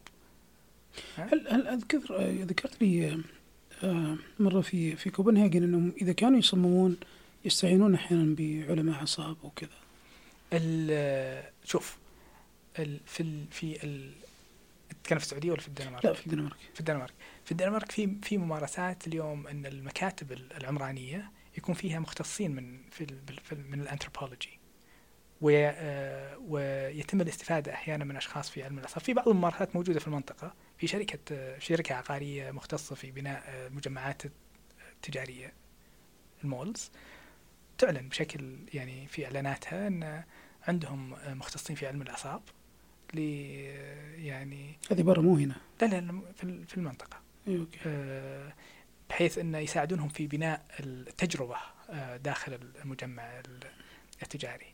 هل هل اذكر آه، ذكرت لي آه، مرة في في كوبنهاجن إنهم إذا كانوا يصممون يستعينون أحيانا بعلماء أعصاب وكذا. ال- شوف ال في ال في ال تتكلم في السعودية ولا في الدنمارك؟ لا في الدنمارك. في الدنمارك. في الدنمارك في في ممارسات اليوم إن المكاتب العمرانية يكون فيها مختصين من في, في من الأنثروبولوجي. وي- آه، ويتم الاستفادة أحيانا من أشخاص في علم الأعصاب. في بعض الممارسات موجودة في المنطقة في شركة آه، شركة عقارية مختصة في بناء آه، المجمعات التجاريه المولز تعلن بشكل يعني في إعلاناتها إن عندهم آه، مختصين في علم الأعصاب ل يعني هذه برا مو هنا. لا لا في ال- في المنطقة. إيه، آه، بحيث انه يساعدونهم في بناء التجربة آه، داخل المجمع ال- التجاري.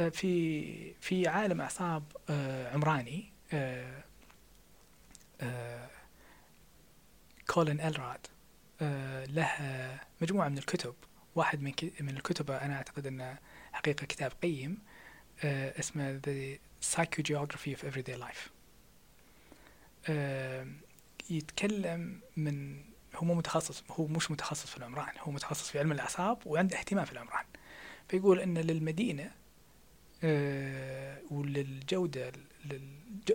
آه، في في عالم أعصاب آه، عمراني آه، آه، كولين إلراد آه، له مجموعة من الكتب واحد من من الكتب أنا أعتقد أنه حقيقة كتاب قيم آه، اسمه The Psychogeography of Everyday Life. آه، يتكلم من هو مو متخصص هو مش متخصص في العمران هو متخصص في علم الأعصاب وعنده اهتمام في العمران فيقول أن للمدينة آه، وللجودة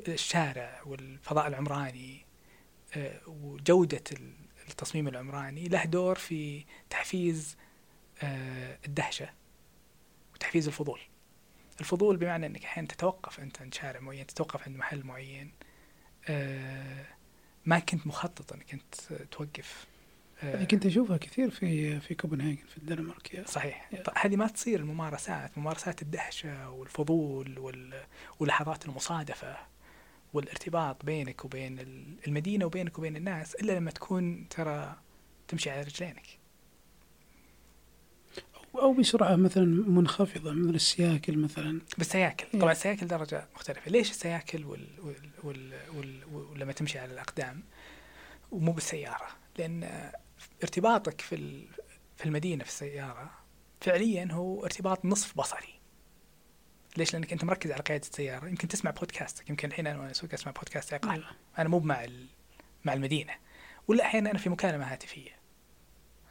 للشارع والفضاء العمراني آه، وجودة ال- التصميم العمراني له دور في تحفيز آه، الدهشة وتحفيز الفضول. الفضول بمعنى أنك أحيانا تتوقف أنت عند شارع معين تتوقف عند محل معين آه، ما كنت مخطط إنك أنت توقف. هذه كنت أشوفها كثير في في كوبنهاجن في الدنمارك يا. صحيح. يا. ط- هذه ما تصير الممارسات ممارسات الدهشة والفضول وال- ولحظات المصادفة والارتباط بينك وبين ال- المدينة وبينك وبين الناس إلا لما تكون ترى تمشي على رجلينك. أو بسرعة مثلا منخفضة مثل السياكل مثلا. بالسياكل. طبعا السياكل درجة مختلفة. ليش السياكل وال... وال... وال... وال... ولما تمشي على الأقدام ومو بالسيارة؟ لأن ارتباطك في. في المدينة في السيارة فعليا هو ارتباط نصف بصري. ليش؟ لأنك أنت مركز على قيادة السيارة. يمكن تسمع بودكاست يمكن الحين أنا وأنا أسوق أسمع بودكاست عقال نعم. أنا مو مع مع المدينة. ولا أحيانا أنا في مكالمة هاتفية.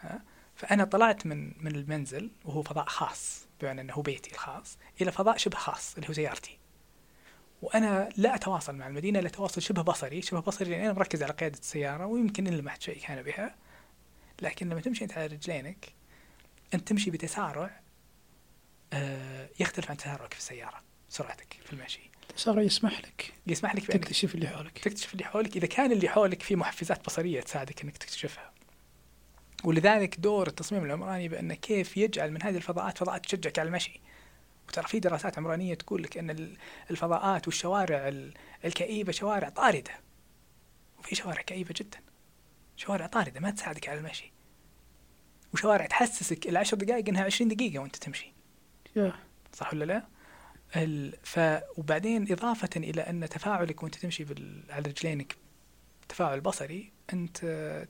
ها؟ فأنا طلعت من من المنزل وهو فضاء خاص بمعنى إنه هو بيتي الخاص إلى فضاء شبه خاص اللي هو سيارتي. وأنا لا أتواصل مع المدينة الا تواصل شبه بصري. شبه بصري لأن أنا مركز على قيادة السيارة ويمكن ان لمحت شيء كان بها. لكن لما تمشي انت على رجلينك أنت تمشي بتسارع آه، يختلف عن تسارعك في السيارة سرعتك في المشي. صار يسمح لك. يسمح لك بانك تكتشف اللي حولك. تكتشف اللي حولك. إذا كان اللي حولك في محفزات بصرية تساعدك إنك تكتشفها. ولذلك دور التصميم العمراني بأنه كيف يجعل من هذه الفضاءات فضاءات تشجعك على المشي. وترى في دراسات عمرانية تقول لك أن ال- الفضاءات والشوارع ال- الكئيبة شوارع طاردة. وفي شوارع كئيبة جدا. شوارع طاردة ما تساعدك على المشي. وشوارع تحسسك العشر دقائق إنها عشرين دقيقة وأنت تمشي صح ولا لا؟ ال... ف... وبعدين إضافة إلى أن تفاعلك وأنت تمشي بال... على رجلينك تفاعل بصري أنت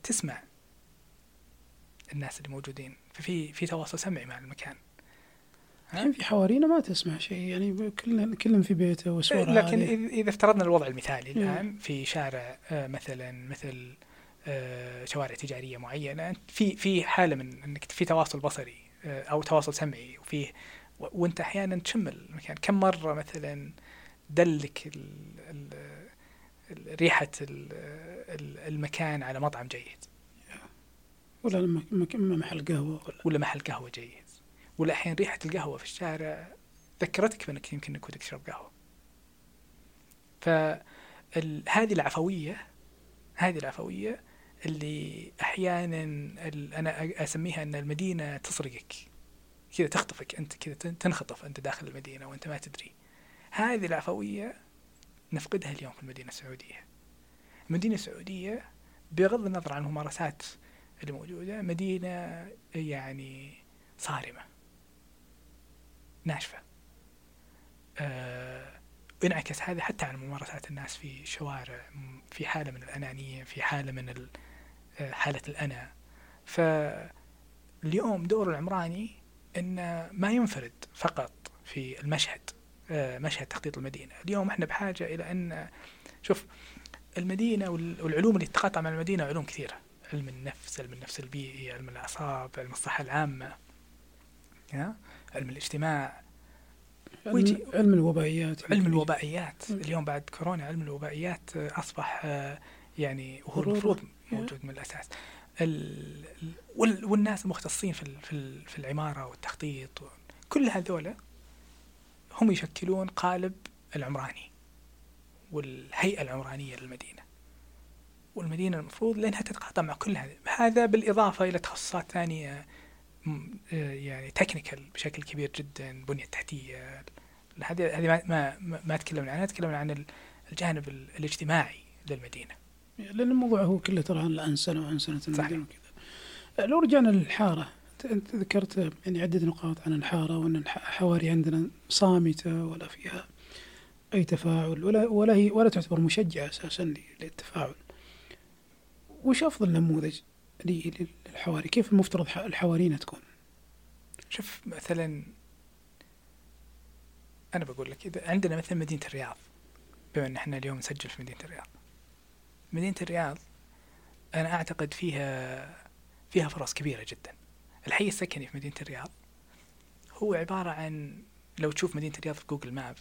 تسمع الناس اللي موجودين ففي في تواصل سمعي مع المكان؟ الحين في حوارينا ما تسمع شيء يعني كلهم كلهم في بيته وسوار لكن عالي. إذا- إذا افترضنا الوضع المثالي مم. الآن في شارع آه، مثلا مثل شوارع تجارية معينة في في حالة من أنك في تواصل بصري آه، أو تواصل سمعي وفيه و- وأنت أحيانا تشم المكان. كم مرة مثلا دلك ال ال ال- ريحة ال- ال- المكان على مطعم جيد؟ ولا لما محل قهوة ولا؟ ولا محل قهوة جيد. ولا الحين ريحة القهوة في الشارع ذكرتك بأنك يمكن ودك تشرب قهوة. فهذه العفوية هذه العفوية اللي أحيانا ال- أنا أسميها أن المدينة تسرقك. كذا تخطفك أنت كذا تن- تنخطف أنت داخل المدينة وأنت ما تدري. هذه العفوية نفقدها اليوم في المدينة السعودية. المدينة السعودية بغض النظر عن الممارسات اللي موجودة مدينة يعني صارمة. ناشفة. آه انعكس هذا حتى على ممارسات الناس في الشوارع م- في حالة من الأنانية في حالة من ال- حالة الأنا فاليوم دور العمراني أنه ما ينفرد فقط في المشهد آه، مشهد تخطيط المدينة اليوم إحنا بحاجة إلى أن شوف المدينة وال- والعلوم اللي تتقاطع مع المدينة علوم كثيرة علم النفس علم النفس البيئي علم الأعصاب علم الصحة العامة؟ علم الاجتماع ويجي- علم, الوبائيات علم الوبائيات. اليوم بعد كورونا علم الوبائيات آه، أصبح آه، يعني هو. المفروض موجود من الأساس. ال- ال- وال- والناس المختصين في في ال- في العمارة والتخطيط كل هذول هم يشكلون قالب العمراني والهيئة العمرانية للمدينة. والمدينة المفروض لأنها تتقاطع مع كل هذا هذا بالإضافة إلى تخصصات ثانية م- آه، يعني تكنيكال بشكل كبير جدا بنية تحتية. هذه هذه ما ما ما- تكلمنا عنها تكلمنا عن ال- الجانب ال- الاجتماعي للمدينة. لأن الموضوع هو كله ترى عن الانسنه وانسنه. المدينة وكذا لو رجعنا للحارة انت ذكرت يعني عده نقاط عن الحارة وأن الح- الحواري عندنا صامتة ولا فيها أي تفاعل ولا ولا هي ولا تعتبر مشجعة أساسا للتفاعل. وش أفضل نموذج للحواري؟ كيف المفترض الحوارينا تكون؟ شوف مثلا أنا بقول لك إذا عندنا مثلا مدينة الرياض بما أن إحنا اليوم نسجل في مدينة الرياض مدينة الرياض أنا أعتقد فيها فيها فرص كبيرة جدا. الحي السكني في مدينة الرياض هو عبارة عن لو تشوف مدينة الرياض في جوجل map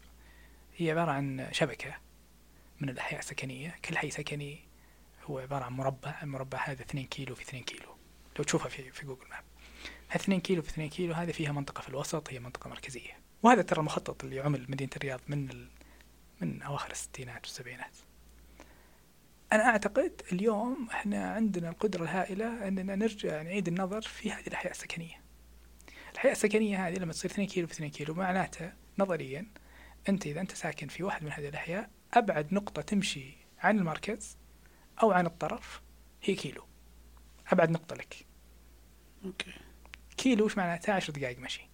هي عبارة عن شبكة من الأحياء السكنية. كل حي سكني هو عبارة عن مربع المربع هذا 2 كيلو في 2 كيلو. لو تشوفها في في جوجل map. 2 كيلو في 2 كيلو هذه فيها منطقة في الوسط هي منطقة مركزية. وهذا ترى المخطط اللي عمل مدينة الرياض من ال... من أواخر الستينات والسبعينات. أنا أعتقد اليوم إحنا عندنا القدرة الهائلة أننا نرجع نعيد النظر في هذه الأحياء السكنية. الأحياء السكنية هذه لما تصير 2 كيلو في 2 كيلو معناته نظريا أنت إذا أنت ساكن في واحد من هذه الأحياء أبعد نقطة تمشي عن المركز أو عن الطرف هي كيلو. أبعد نقطة لك. أوكي. كيلو وش معناته 10 دقائق مشي.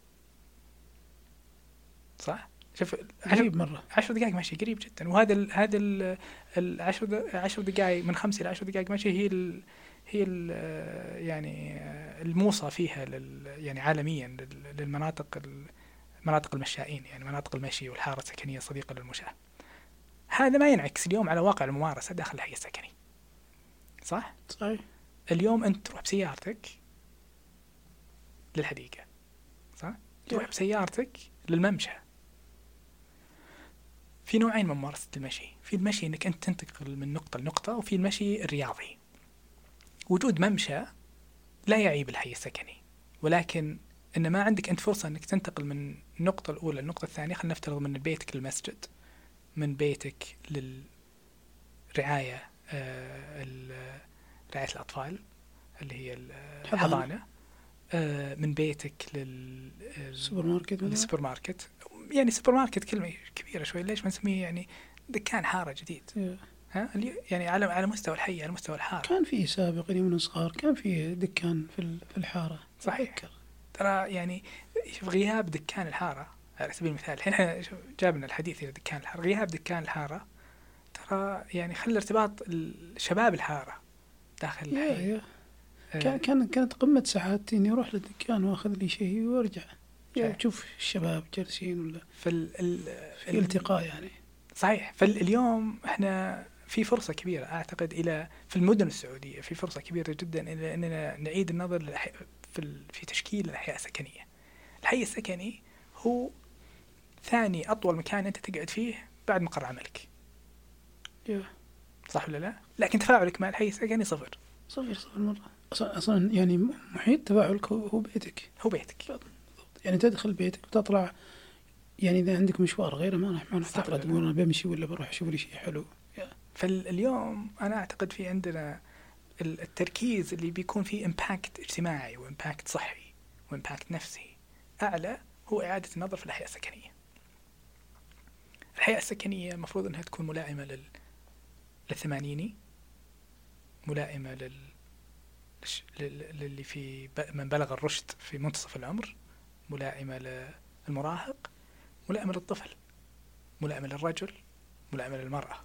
صح؟ شوف قريب مرة عشر دقائق مشي قريب جدا وهذا ال هذا ال العشر عشر دقائق من خمس إلى عشر دقائق مشي هي ال هي ال يعني الموصى فيها لل يعني عالميا لل- للمناطق ال- مناطق المشائين يعني مناطق المشي والحارة السكنية الصديقة للمشاة. هذا ما ينعكس اليوم على واقع الممارسة داخل الحي السكني. صح؟ صحيح اليوم أنت تروح بسيارتك للحديقة صح؟ تروح بسيارتك للممشى في نوعين من ممارسة المشي. في المشي إنك أنت تنتقل من نقطة لنقطة وفي المشي الرياضي. وجود ممشى لا يعيب الحي السكني. ولكن إن ما عندك أنت فرصة إنك تنتقل من النقطة الأولى للنقطة الثانية خلينا نفترض من بيتك للمسجد من بيتك للرعاية آه رعاية الأطفال اللي هي ال- الحضانة آه من بيتك لل السوبر ماركت مثلا السوبر ماركت يعني سوبر ماركت كلمة كبيرة شوي ليش ما نسميه يعني دكان حارة جديد؟ إيه. ها؟ يعني على على مستوى الحي على مستوى الحارة. كان في سابقا يوم صغار كان في دكان في في الحارة. صحيح. أتذكر. ترى يعني شوف غياب دكان الحارة على سبيل المثال الحين إحنا جابنا الحديث إلى دكان الحارة. غياب دكان الحارة ترى يعني خلى ارتباط شباب الحارة داخل يا الحي. يا آه، كان كان كانت قمة سعادتي إني أروح للدكان وأخذ لي شيء وأرجع. صحيح. تشوف الشباب جالسين ولا فال ال- في ال- التقاء يعني صحيح فاليوم إحنا في فرصة كبيرة أعتقد إلى في المدن السعودية في فرصة كبيرة جدا إلى إننا نعيد النظر للأحي- في ال- في تشكيل الأحياء السكنية. الحي السكني هو ثاني أطول مكان أنت تقعد فيه بعد مقر عملك، صح ولا لا؟ لكن تفاعلك مع الحي السكني صفر، صغير صغير مرة أصلا أصلا يعني محيط تفاعلك هو هو بيتك هو بيتك. يعني تدخل بيتك وتطلع يعني إذا عندك مشوار غيره ما راح ما راح تطلع تقول أنا بمشي ولا بروح أشوف لي شيء حلو. فاليوم أنا أعتقد في عندنا ال- التركيز اللي بيكون فيه impact اجتماعي و impact صحي و impact نفسي. أعلى هو إعادة النظر في الاحياء السكنية. الحياة السكنية المفروض إنها تكون ملائمة لل للثمانيني ملائمة لل للي في من بلغ الرشد في منتصف العمر. ملائمة للمراهق ملائمة للطفل ملائمة للرجل ملائمة للمرأة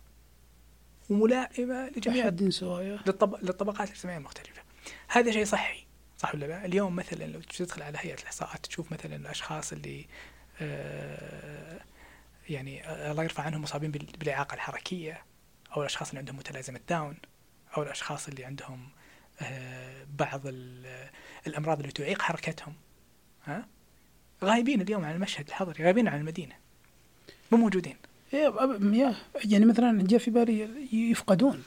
وملائمة لجميع للطب... للطبقات الاجتماعية المختلفة. هذا شيء صحي صح ولا لا؟ اليوم مثلا لو تدخل على هيئة الإحصاءات تشوف مثلا الأشخاص اللي آه يعني الله يرفع عنهم مصابين بال- بالإعاقة الحركية أو الأشخاص اللي عندهم متلازمة داون أو الأشخاص اللي عندهم آه بعض ال- الأمراض اللي تعيق حركتهم ها غايبين اليوم عن المشهد الحضري غايبين عن المدينة. مو موجودين. يعني مثلا جاء في بالي يفقدون.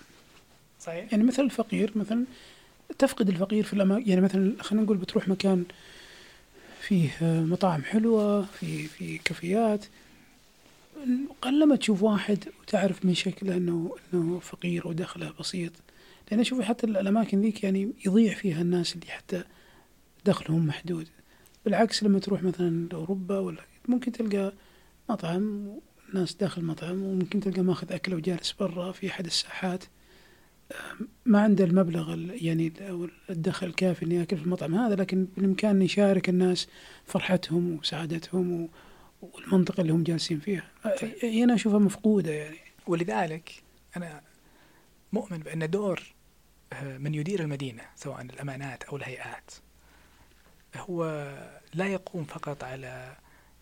صحيح. يعني مثل الفقير مثلا تفقد الفقير في الأماكن يعني مثلا خلينا نقول بتروح مكان فيه مطاعم حلوة في في كافيات. قلما تشوف واحد وتعرف من شكله إنه إنه فقير ودخله بسيط. لأن أشوف حتى الأماكن ذيك يعني يضيع فيها الناس اللي حتى دخلهم محدود. بالعكس لما تروح مثلا لأوروبا ولا ممكن تلقى مطعم ناس داخل مطعم وممكن تلقى ماخذ اكله وجالس برا في أحد الساحات. آم، ما عنده المبلغ ال- يعني أو الدخل الكافي إنه يأكل في المطعم هذا لكن بالإمكان يشارك الناس فرحتهم وسعادتهم و- والمنطقة اللي هم جالسين فيها. أ- أنا أشوفها مفقودة يعني. ولذلك أنا مؤمن بأن دور آه، من يدير المدينة سواء الأمانات أو الهيئات. هو لا يقوم فقط على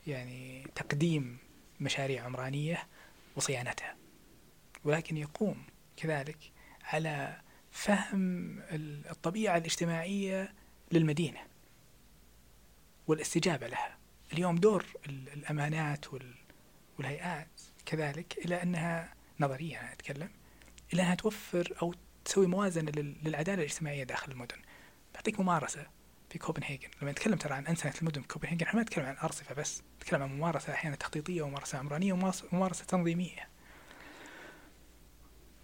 يعني تقديم مشاريع عمرانية وصيانتها ولكن يقوم كذلك على فهم ال- الطبيعة الاجتماعية للمدينة والاستجابة لها. اليوم دور ال- الأمانات وال- والهيئات كذلك إلى أنها نظريا أنا أتكلم إلى أنها توفر أو تسوي موازنة لل- للعدالة الاجتماعية داخل المدن. بعطيك ممارسة. في كوبنهاجن لما نتكلم ترى عن أنسنة المدن في كوبنهاجن إحنا ما نتكلم عن أرصفة بس نتكلم عن ممارسة أحيانا تخطيطية وممارسة عمرانية وممارسة تنظيمية.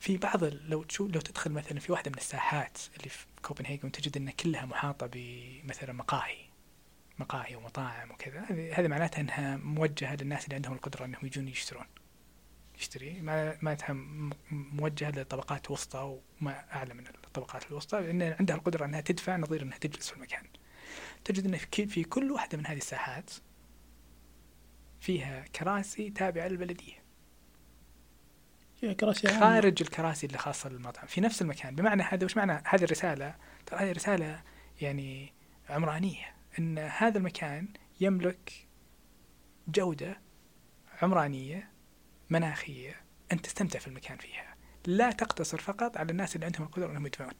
في بعض لو تشوف لو تدخل مثلا في واحدة من الساحات اللي في كوبنهاجن تجد أن كلها محاطة بمثلا مقاهي مقاهي ومطاعم وكذا هذه معناتها إنها موجهة للناس اللي عندهم القدرة إنهم يجون يشترون. يشتري. ما- معناتها م- موجهة للطبقات الوسطى وما أعلى من الطبقات الوسطى لأن عندها القدرة إنها تدفع نظير إنها تجلس في المكان. تجد ان في كل واحدة من هذه الساحات فيها كراسي تابعة للبلدية. فيها كراسي. خارج الكراسي اللي خاصة للمطعم في نفس المكان. بمعنى هذا وش معنى هذه الرسالة؟ ترى هذه رساله يعني عمرانية إن هذا المكان يملك جودة عمرانية مناخية أنت تستمتع في المكان فيها. لا تقتصر فقط على الناس اللي عندهم القدرة إنهم يدفعون.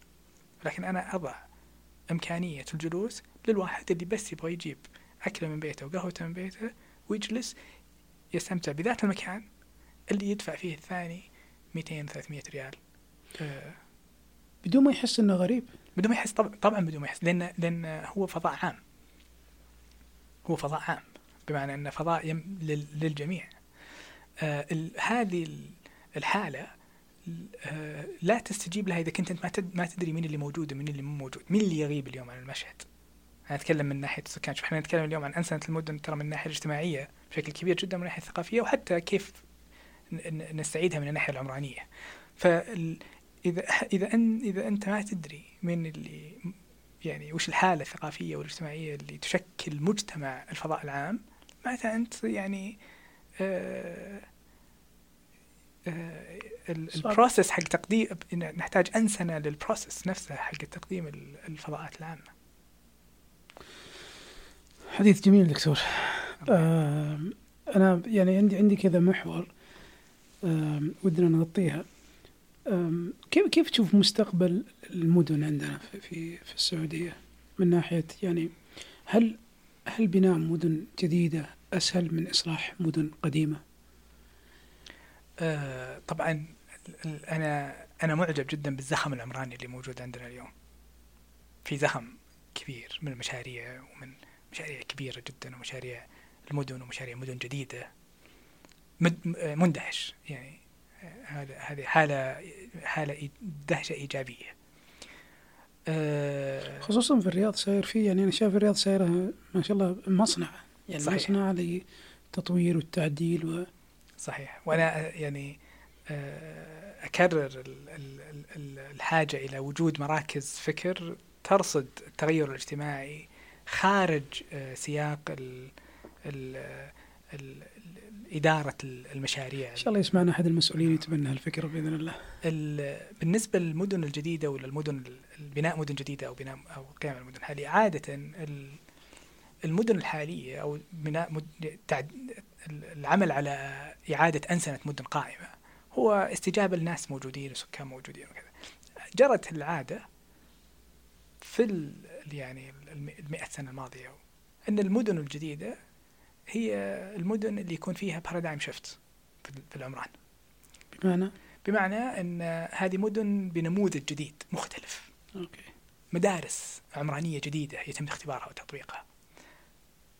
لكن أنا أضع إمكانية الجلوس للواحد اللي بس يبغى يجيب أكلة من بيته وقهوته من بيته ويجلس يستمتع بذات المكان اللي يدفع فيه الثاني 200 300 ريال. آه، بدون ما يحس إنه غريب. بدون ما يحس طبعا طبعا بدون ما يحس لأن لأن هو فضاء عام. هو فضاء عام بمعنى إنه فضاء يم لل- للجميع. آه هذه ال- الحالة آه لا تستجيب لها إذا كنت أنت ما تدري مين اللي موجود ومين اللي مو موجود مين اللي يغيب اليوم عن المشهد. أنا اتكلم من ناحية السكان. شوف إحنا نتكلم اليوم عن أنسنة المدن ترى من الناحية الاجتماعية بشكل كبير جدا من الناحية الثقافية وحتى كيف نستعيدها من الناحية العمرانية. فال إذا إذا أن إذا أنت ما تدري من اللي يعني وش الحالة الثقافية والاجتماعية اللي تشكل مجتمع الفضاء العام معناتها أنت يعني آه آه ال- صعب. ال process حق تقديم نحتاج أنسنة لل process نفسها حق تقديم ال- الفضاءات العامة. حديث جميل دكتور. أنا يعني عندي عندي كذا محور ودنا نغطيها. كيف كيف تشوف مستقبل المدن عندنا في في, السعودية؟ من ناحية يعني هل هل بناء مدن جديدة أسهل من إصلاح مدن قديمة؟ آه، طبعا أنا أنا معجب جدا بالزخم العمراني اللي موجود عندنا اليوم. في زخم كبير من المشاريع ومن مشاريع كبيرة جدا ومشاريع المدن ومشاريع مدن آه، مندهش يعني هذا هذه حالة حالة إي- دهشة إيجابية. آه، خصوصا في الرياض صاير في يعني أنا شايف الرياض صايرة ما شاء الله مصنع. يعني صحيح. مصنع للتطوير والتعديل و صحيح. وأنا يعني آه، أكرر ال- ال- ال- ال- الحاجة إلى وجود مراكز فكر ترصد التغير الاجتماعي خارج آه، سياق ال ال ال إدارة المشاريع إن شاء الله يسمعنا أحد المسؤولين يتبنى هالفكرة بإذن الله. ال- بالنسبة للمدن الجديدة ولا المدن البناء مدن جديدة أو بناء أو قيام المدن الحالية عادة ال- المدن الحالية أو بناء. العمل على إعادة أنسنة مدن قائمة هو استجابة لناس موجودين وسكان موجودين وكذا جرت العادة في. يعني الم- المئة سنة الماضية. أن المدن الجديدة هي المدن اللي يكون فيها paradigm shift في العمران. بمعنى؟ بمعنى أن هذه مدن بنموذج جديد مختلف. okay. مدارس عمرانية جديدة يتم اختبارها وتطبيقها.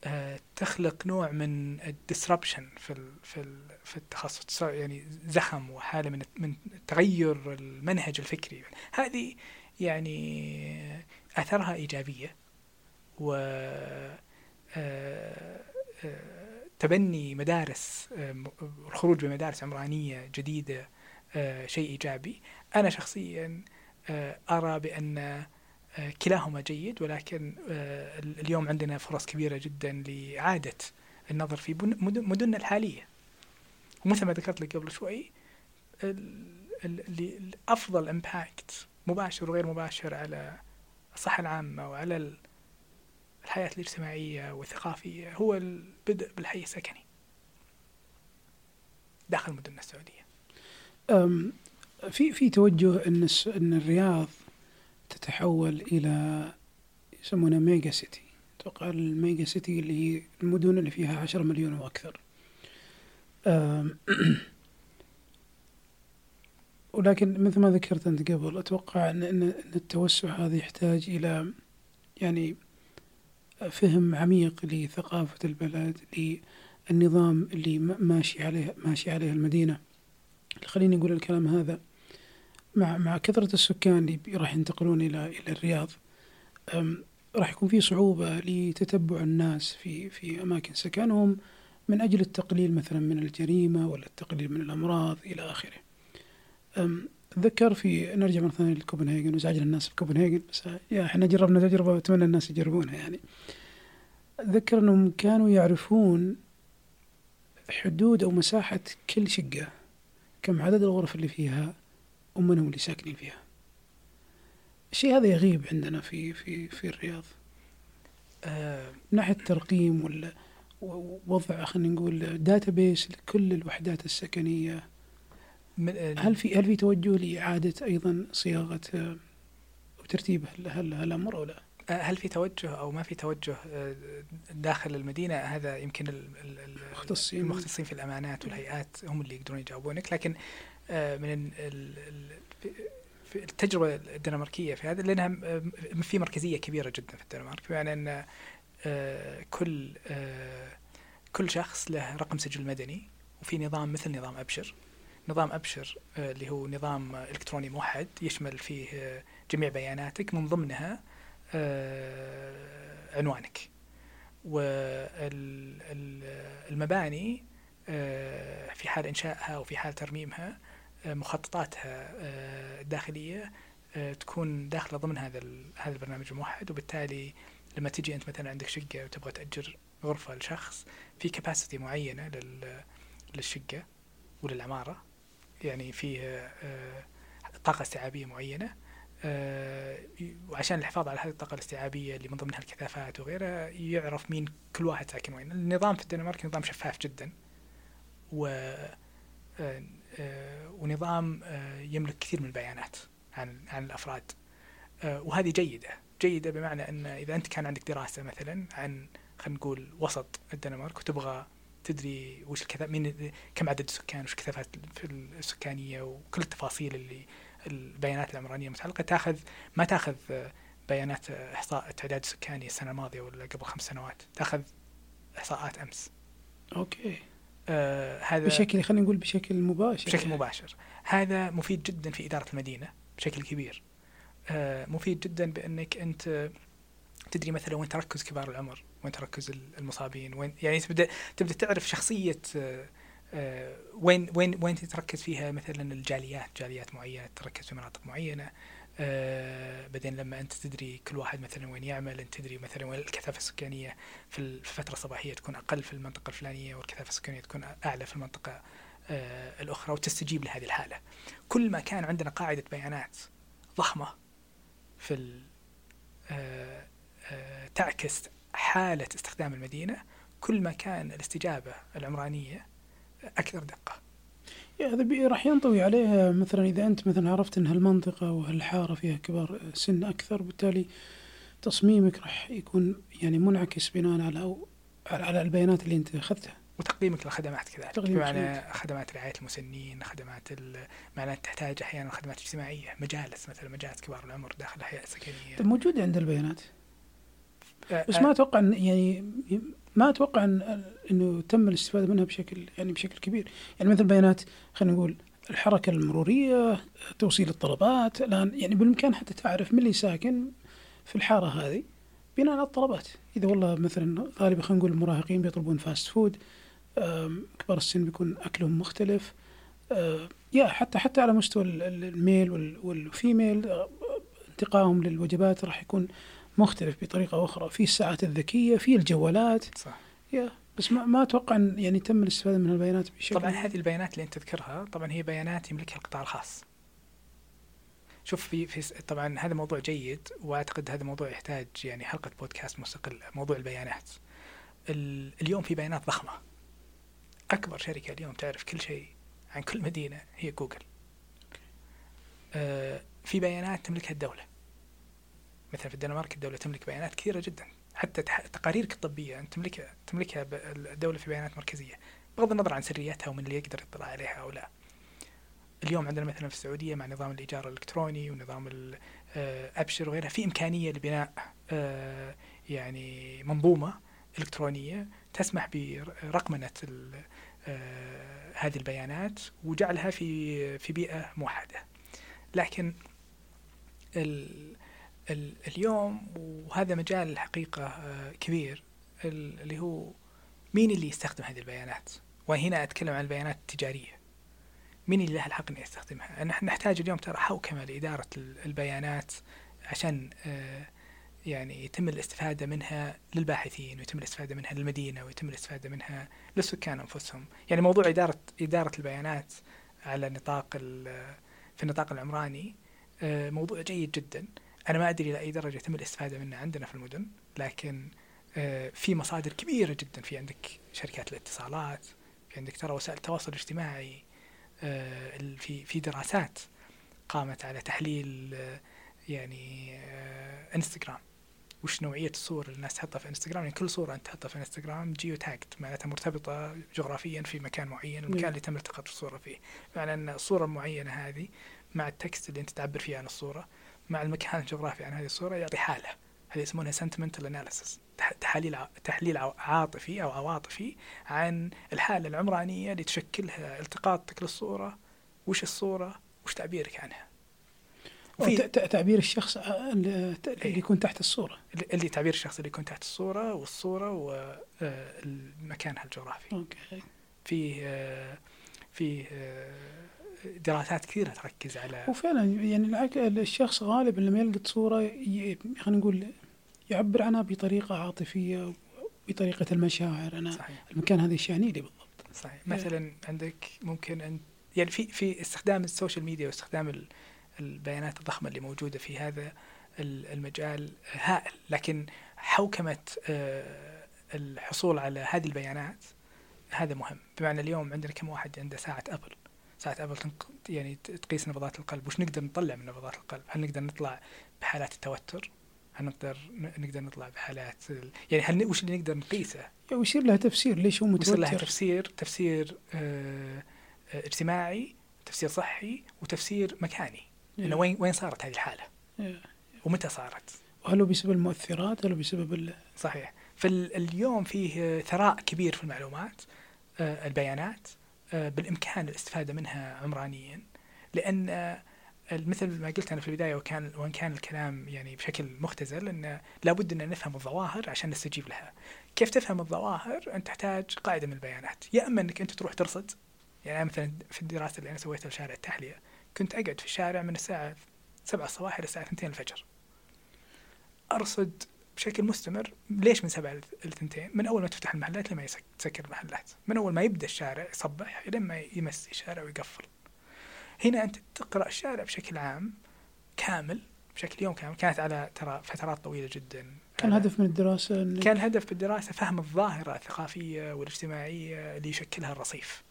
آه، تخلق نوع من ال disruption في ال في ال في التخصص يعني زخم وحالة من من تغير المنهج الفكري. هذه يعني أثرها إيجابية و آه، آه، تبني مدارس الخروج بمدارس عمرانية جديدة آه، شيء إيجابي. أنا شخصيا بأن آه، كلاهما جيد ولكن ال- اليوم عندنا فرص كبيرة جدا لإعادة النظر في مدننا الحالية. ومثل ما ذكرت لك قبل شوي ال- ال- اللي افضل امباكت مباشر وغير مباشر على الصحة العامة وعلى ال- الحياة الاجتماعية والثقافية هو البدء بالحي السكني. داخل مدننا السعودية. أم، في في توجه إن إن الرياض تتحول إلى يسمونها mega city. أتوقع ال mega city اللي هي المدن اللي فيها 10 مليون وأكثر. [CLEARS THROAT] ولكن مثل ما ذكرت أنت قبل أتوقع ان ان إن التوسع هذا يحتاج إلى يعني فهم عميق لثقافة البلد للنظام اللي ماشي عليه ماشي عليه المدينة خليني أقول الكلام هذا مع مع كثرة السكان اللي راح ينتقلون إلى إلى الرياض راح يكون في صعوبة لتتبع الناس في في أماكن سكنهم من أجل التقليل مثلا من الجريمة ولا التقليل من الأمراض إلى آخره. أم، أتذكر في نرجع مرة ثانية لكوبنهاجن وزعجنا الناس في كوبنهاجن بس يا إحنا جربنا تجربة وأتمنى الناس يجربونها يعني. أتذكر أنهم كانوا يعرفون حدود أو مساحة كل شقة كم عدد الغرف اللي فيها ومن هم اللي ساكنين فيها الشيء هذا يغيب عندنا في في في الرياض آه من ناحية ترقيم ولا وضع خلينا نقول database لكل الوحدات السكنية من هل في هل في توجه لإعادة أيضا صياغة آه، وترتيب هال- هال- هالأمر أو لا؟ هل في توجه أو ما في توجه آه، داخل المدينة هذا يمكن ال- ال- ال- المختصين. المختصين في الأمانات والهيئات هم اللي يقدرون يجاوبونك لكن آه، من في- التجربة الدنماركية في هذا لأنها في مركزية كبيرة جدا في الدنمارك بمعنى أن آه، كل آه، كل شخص له رقم سجل مدني وفي نظام مثل نظام أبشر نظام أبشر آه، اللي هو نظام إلكتروني موحد يشمل فيه آه، جميع بياناتك من ضمنها آه، عنوانك. والمباني في حال إنشائها وفي حال ترميمها مخططاتها الداخلية تكون داخلة ضمن هذا هذا البرنامج الموحد. وبالتالي لما تجي أنت مثلا عندك شقة وتبغى تأجر غرفة لشخص في كباسيتي معينة لل- للشقة وللعمارة. يعني فيه آه، طاقة استيعابية معينة آه، وعشان الحفاظ على هذه الطاقة الاستيعابية اللي من ضمنها الكثافات وغيرها يعرف مين كل واحد ساكن وين. النظام في الدنمارك نظام شفاف جدا و آه، آه، ونظام آه، يملك كثير من البيانات عن عن الأفراد. آه، وهذه جيدة. جيدة بمعنى إن إذا أنت كان عندك دراسة مثلا عن خلينا نقول وسط الدنمارك وتبغى تدري وش الكثا مين كم عدد السكان؟ وش الكثافات السكانية؟ وكل التفاصيل اللي البيانات العمرانية المتعلقه تاخذ ما تاخذ بيانات إحصاء التعداد السكاني السنة الماضية ولا قبل خمس سنوات. تاخذ إحصاءات أمس. أوكي. آه هذا بشكل خلينا نقول بشكل مباشر بشكل مباشر. هذا مفيد جدا في إدارة المدينة بشكل كبير. آه، مفيد جدا بأنك أنت تدري مثلا وين تركز كبار العمر وين تركز المصابين وين يعني تبدأ تبدأ تعرف شخصية آه، آه، وين وين وين تتركز فيها مثلا الجاليات جاليات معينة تركز في مناطق معينة آه، بعدين لما أنت تدري كل واحد مثلا وين يعمل أنت تدري مثلا وين الكثافة السكانية في الفترة الصباحية تكون أقل في المنطقة الفلانية والكثافة السكانية تكون أعلى في المنطقة آه، الأخرى وتستجيب لهذه الحالة. كل ما كان عندنا قاعدة بيانات ضخمة في آه، تعكس حالة استخدام المدينة كل ما كان الاستجابة العمرانية أكثر دقة. يا هذا راح ينطوي عليها مثلا إذا أنت مثلا عرفت إن هالمنطقة وهالحاره فيها كبار سن أكثر بالتالي تصميمك راح يكون يعني منعكس بناء على أو على البيانات اللي أنت أخذتها. وتقديمك للخدمات كذلك بمعنى خدمات رعاية المسنين خدمات معنى تحتاج أحيانا خدمات اجتماعية مجالس مثلا مجالس كبار العمر داخل الهيئة السكنية. طيب موجودة عند البيانات؟ بس ما أتوقع ان يعني ما أتوقع ان إنه تم الاستفادة منها بشكل يعني بشكل كبير. يعني مثل بيانات خلينا نقول الحركة المرورية توصيل الطلبات الآن يعني بالإمكان حتى تعرف من اللي ساكن في الحارة هذه بناء على الطلبات. إذا والله مثلا غالبا خلينا نقول المراهقين بيطلبون fast food كبار السن بيكون أكلهم مختلف. يا حتى حتى على مستوى ال- ال- الميل وال- والفيميل آه، انتقائهم للوجبات راح يكون مختلف بطريقة أخرى في الساعات الذكية في الجوالات. صح. يا بس ما ما أتوقع إن يعني تم الاستفادة من البيانات بشكل طبعا هذه البيانات اللي أنت تذكرها طبعا هي بيانات يملكها القطاع الخاص. شوف في في طبعا هذا موضوع جيد وأعتقد هذا موضوع يحتاج يعني حلقة بودكاست مستقل موضوع البيانات. ال- اليوم في بيانات ضخمة. أكبر شركة اليوم تعرف كل شيء عن كل مدينة هي جوجل. آه، في بيانات تملكها الدولة. مثلا في الدنمارك الدولة تملك بيانات كثيرة جدا حتى تقاريرك الطبية أنت تملكها تملكها الدولة في بيانات مركزية بغض النظر عن سريتها ومن اللي يقدر يطلع عليها أو لا. اليوم عندنا مثلا في السعودية مع نظام الإيجار الإلكتروني ونظام ال- آه، وغيرها في إمكانية لبناء آه، يعني منظومة إلكترونية تسمح برقمنة ال- آه، هذه البيانات وجعلها في في بيئة موحدة. لكن ال اليوم وهذا مجال الحقيقة آه، كبير ال- اللي هو مين اللي يستخدم هذه البيانات؟ وهنا أتكلم عن البيانات التجارية. مين اللي له الحق إنه يستخدمها؟ نحن نحتاج اليوم ترى حوكمه لاداره ال- البيانات عشان آه، يعني يتم الاستفادة منها للباحثين ويتم الاستفادة منها للمدينة ويتم الاستفادة منها للسكان أنفسهم، يعني موضوع إدارة إدارة البيانات على نطاق في النطاق العمراني آه، موضوع جيد جدا، أنا ما أدري إلى أي درجة يتم الاستفادة منه عندنا في المدن، لكن آه، في مصادر كبيرة جدا. في عندك شركات الاتصالات، في عندك ترى وسائل التواصل الاجتماعي آه، في في دراسات قامت على تحليل يعني إنستغرام. وش نوعية الصور اللي الناس تحطها في إنستغرام؟ يعني كل صورة أنت تحطها في إنستغرام جيو تاجد معناتها مرتبطة جغرافيا في مكان معين المكان اللي تم التقاط الصورة فيه. معنى إن الصورة المعينة هذه مع التكست اللي أنت تعبر فيه عن الصورة مع المكان الجغرافي عن هذه الصورة يعطي حالة. هذه يسمونها sentimental analysis. تحليل تحليل عاطفي أو عواطفي عن الحالة العمرانية اللي تشكلها التقاطك للصورة. وش الصورة؟ وش تعبيرك عنها؟ في تعبير الشخص آه، اللي إيه. يكون تحت الصورة. اللي تعبير الشخص اللي يكون تحت الصورة والصورة ومكانها الجغرافي. أوكي. في آه، في آه، دراسات كثيرة تركز على وفعلا يعني الشخص غالبا لما يلقط صورة خلينا نقول يعبر عنها بطريقة عاطفية بطريقة المشاعر. أنا صحيح. المكان هذا يشعني لي بالضبط. صحيح. مثلا عندك ممكن أن يعني في في استخدام ال social media واستخدام البيانات الضخمة اللي موجودة في هذا المجال هائل. لكن حوكمة آه، الحصول على هذه البيانات هذا مهم. بمعنى اليوم عندنا كم واحد عنده ساعة أبل؟ ساعة أبل يعني تقيس نبضات القلب. وش نقدر نطلع من نبضات القلب؟ هل نقدر نطلع بحالات التوتر؟ هل نقدر نقدر نطلع بحالات يعني هل وش اللي نقدر نقيسه؟ ويصير لها تفسير. ليش هو متوتر؟ يصير لها تفسير تفسير آه اجتماعي تفسير صحي وتفسير مكاني. إنه وين وين صارت هذه الحالة؟ ومتى صارت؟ وهل بسبب المؤثرات؟ هل بسبب ال... صحيح. فاليوم فيه ثراء كبير في المعلومات آه، البيانات. آه، بالإمكان الاستفادة منها عمرانيا لأن آه، مثل ما قلت أنا في البداية وكان وإن كان الكلام يعني بشكل مختزل انه لابد أن نفهم الظواهر عشان نستجيب لها. كيف تفهم الظواهر؟ انت تحتاج قاعدة من البيانات، يا أما أنك أنت تروح ترصد يعني مثلا في الدراسة اللي أنا سويتها لشارع التحلية كنت أقعد في الشارع من الساعة سبعة الصباح إلى الساعة ثنتين الفجر أرصد بشكل مستمر. ليش من سبعة لثنتين؟ من أول ما تفتح المحلات لما تسكر المحلات. من أول ما يبدأ الشارع يصبح إلى ما يمسي الشارع ويقفل. هنا أنت تقرأ الشارع بشكل عام كامل بشكل يوم كامل. كانت على ترى فترات طويلة جدا. كان الهدف من الدراسة كان الهدف بالدراسة فهم الظاهرة الثقافية والاجتماعية اللي يشكلها الرصيف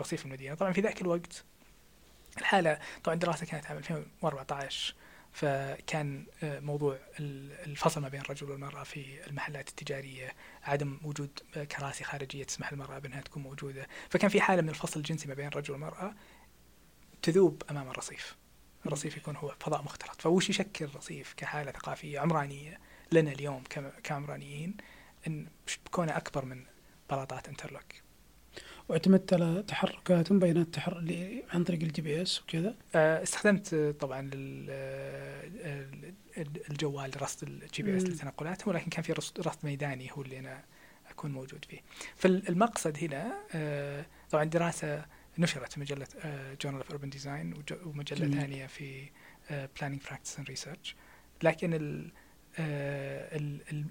رصيف المدينة. طبعا في ذاك الوقت الحالة طبعا الدراسة كانت عام 2014 فكان آه، موضوع الفصل ما بين الرجل والمرأة في المحلات التجارية عدم وجود آه، كراسي خارجية تسمح للمرأة بأنها تكون موجودة. فكان في حالة من الفصل الجنسي ما بين الرجل والمرأة تذوب أمام الرصيف. الرصيف يكون هو فضاء مختلط. فوش يشكل الرصيف كحالة ثقافية عمرانية لنا اليوم كعمرانيين إن بكونه أكبر من بلاطات interlock. واعتمدت على تحركات بيانات تحرك عن طريق ال GPS وكذا؟ آه، استخدمت طبعا الجوال لرصد ال GPS لتنقلاتهم ولكن كان في رصد ميداني هو اللي أنا أكون موجود فيه. فالمقصد هنا آه، طبعا دراسة نشرت في مجلة Journal of Urban Design ومجلة ثانية في Planning Practice and Research لكن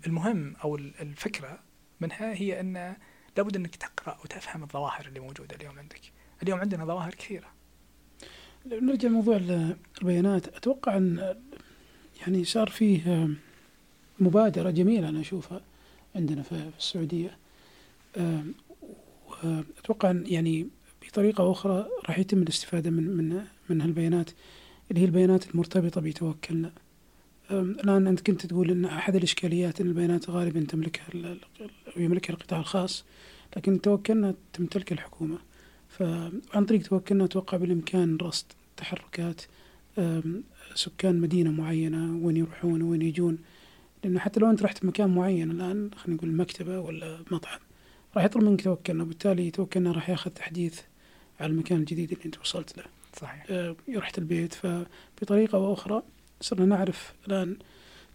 المهم أو الفكرة منها هي أن لابد انك تقرأ وتفهم الظواهر اللي موجودة اليوم عندك. اليوم عندنا ظواهر كثيرة. نرجع لموضوع البيانات أتوقع أن يعني صار فيه مبادرة جميلة أنا أشوفها عندنا في السعودية. أتوقع أن يعني بطريقة أخرى راح يتم الاستفادة من من من هالبيانات اللي هي البيانات المرتبطة بتوكلنا. الآن أنت كنت تقول إن أحد الإشكاليات إن البيانات غالبا تملكها يملكها القطاع الخاص لكن توكلنا تمتلك الحكومة. فعن طريق توكلنا أتوقع بالإمكان رصد تحركات سكان مدينة معينة وين يروحون وين يجون. لأنه حتى لو أنت رحت مكان معين الآن خلينا نقول مكتبة ولا مطعم راح يطلب منك توكلنا. وبالتالي توكلنا راح ياخذ تحديث على المكان الجديد اللي أنت وصلت له. صحيح. رحت البيت. فبطريقة أو أخرى صرنا نعرف الآن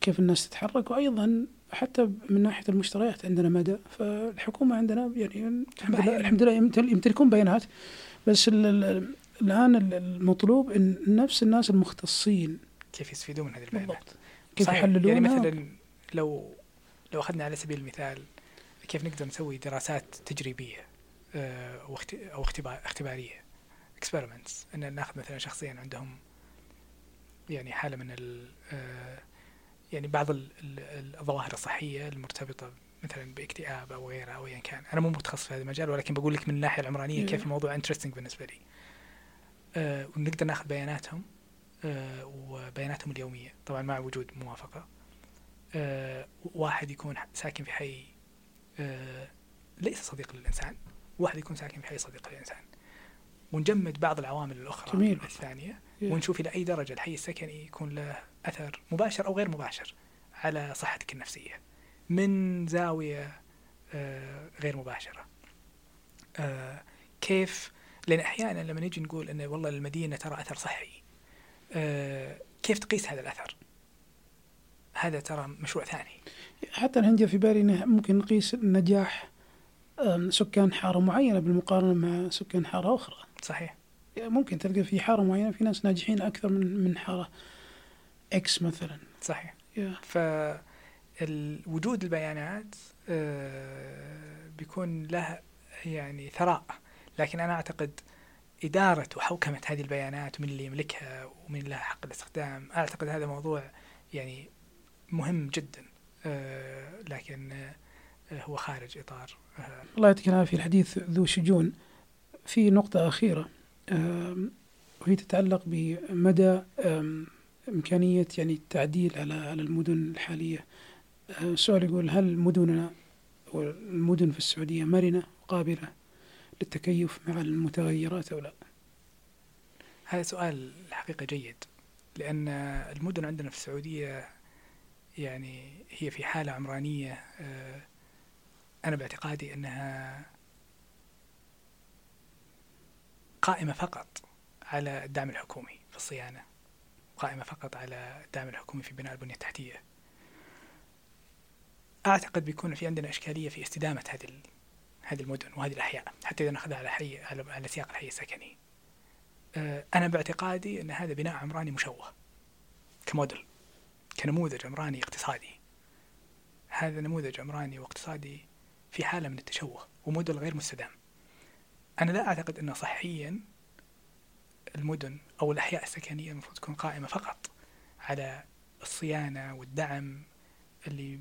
كيف الناس تتحرك وأيضا حتى من ناحية المشتريات عندنا مدى. فالحكومة عندنا يعني الحمد لله الحمد لله يمتلكون بيانات. بس الآن المطلوب إن نفس الناس المختصين. كيف يستفيدون من هذه البيانات؟ كيف يحللونها؟ يعني مثلا لو لو أخذنا على سبيل المثال كيف نقدر نسوي دراسات تجريبية آه، أو اختبار اختبارية experiments إن ناخذ مثلا شخصين عندهم يعني حالة من ال آه، يعني بعض الظواهر الصحية المرتبطة مثلا باكتئاب أو غيره أو ايا كان. أنا مو متخصص في هذا المجال ولكن بقول لك من الناحية العمرانية كيف الموضوع interesting بالنسبة لي. أه ونقدر ناخذ بياناتهم أه وبياناتهم اليومية. طبعا مع وجود موافقة. أه واحد يكون ساكن في حي أه ليس صديق للإنسان. واحد يكون ساكن في حي صديق للإنسان. ونجمد بعض العوامل الأخرى جميل. الثانية ونشوف إلى أي درجة الحي السكني يكون له أثر مباشر أو غير مباشر على صحتك النفسية من زاوية آه، غير مباشرة. آه، كيف؟ لأن أحيانا لما نجي نقول ان والله المدينة ترى أثر صحي آه، كيف تقيس هذا الأثر؟ هذا ترى مشروع ثاني. حتى الهندية في بالي إنه ممكن نقيس نجاح سكان حارة معينة بالمقارنة مع سكان حارة أخرى. صحيح. ممكن تلقى في حارة معينة في ناس ناجحين أكثر من من حارة إكس مثلا. صحيح. ف وجود البيانات آه، بيكون له يعني ثراء. لكن أنا أعتقد إدارة وحوكمة هذه البيانات ومن اللي يملكها ومن لها حق الاستخدام أعتقد هذا موضوع يعني مهم جدا. آه، لكن آه، هو خارج إطار الله يعطيك العافية. الحديث ذو شجون. في نقطة أخيرة وهي تتعلق بمدى إمكانية يعني التعديل على على المدن الحالية. السؤال يقول هل مدننا والمدن في السعودية مرنة وقابلة للتكيف مع المتغيرات أو لا؟ هذا سؤال الحقيقة جيد لأن المدن عندنا في السعودية يعني هي في حالة عمرانية آه، أنا باعتقادي أنها قائمة فقط على الدعم الحكومي في الصيانة قائمة فقط على الدعم الحكومي في بناء البنية التحتية. أعتقد بيكون في عندنا إشكالية في استدامة هذه هذه المدن وهذه الأحياء حتى إذا نأخذها على حي على, على سياق الحي السكني. أنا باعتقادي أن هذا بناء عمراني مشوه كموديل كنموذج عمراني اقتصادي. هذا نموذج عمراني واقتصادي في حالة من التشوه وموديل غير مستدام. أنا لا أعتقد أنه صحيا المدن أو الأحياء السكنية المفروض تكون قائمة فقط على الصيانة والدعم اللي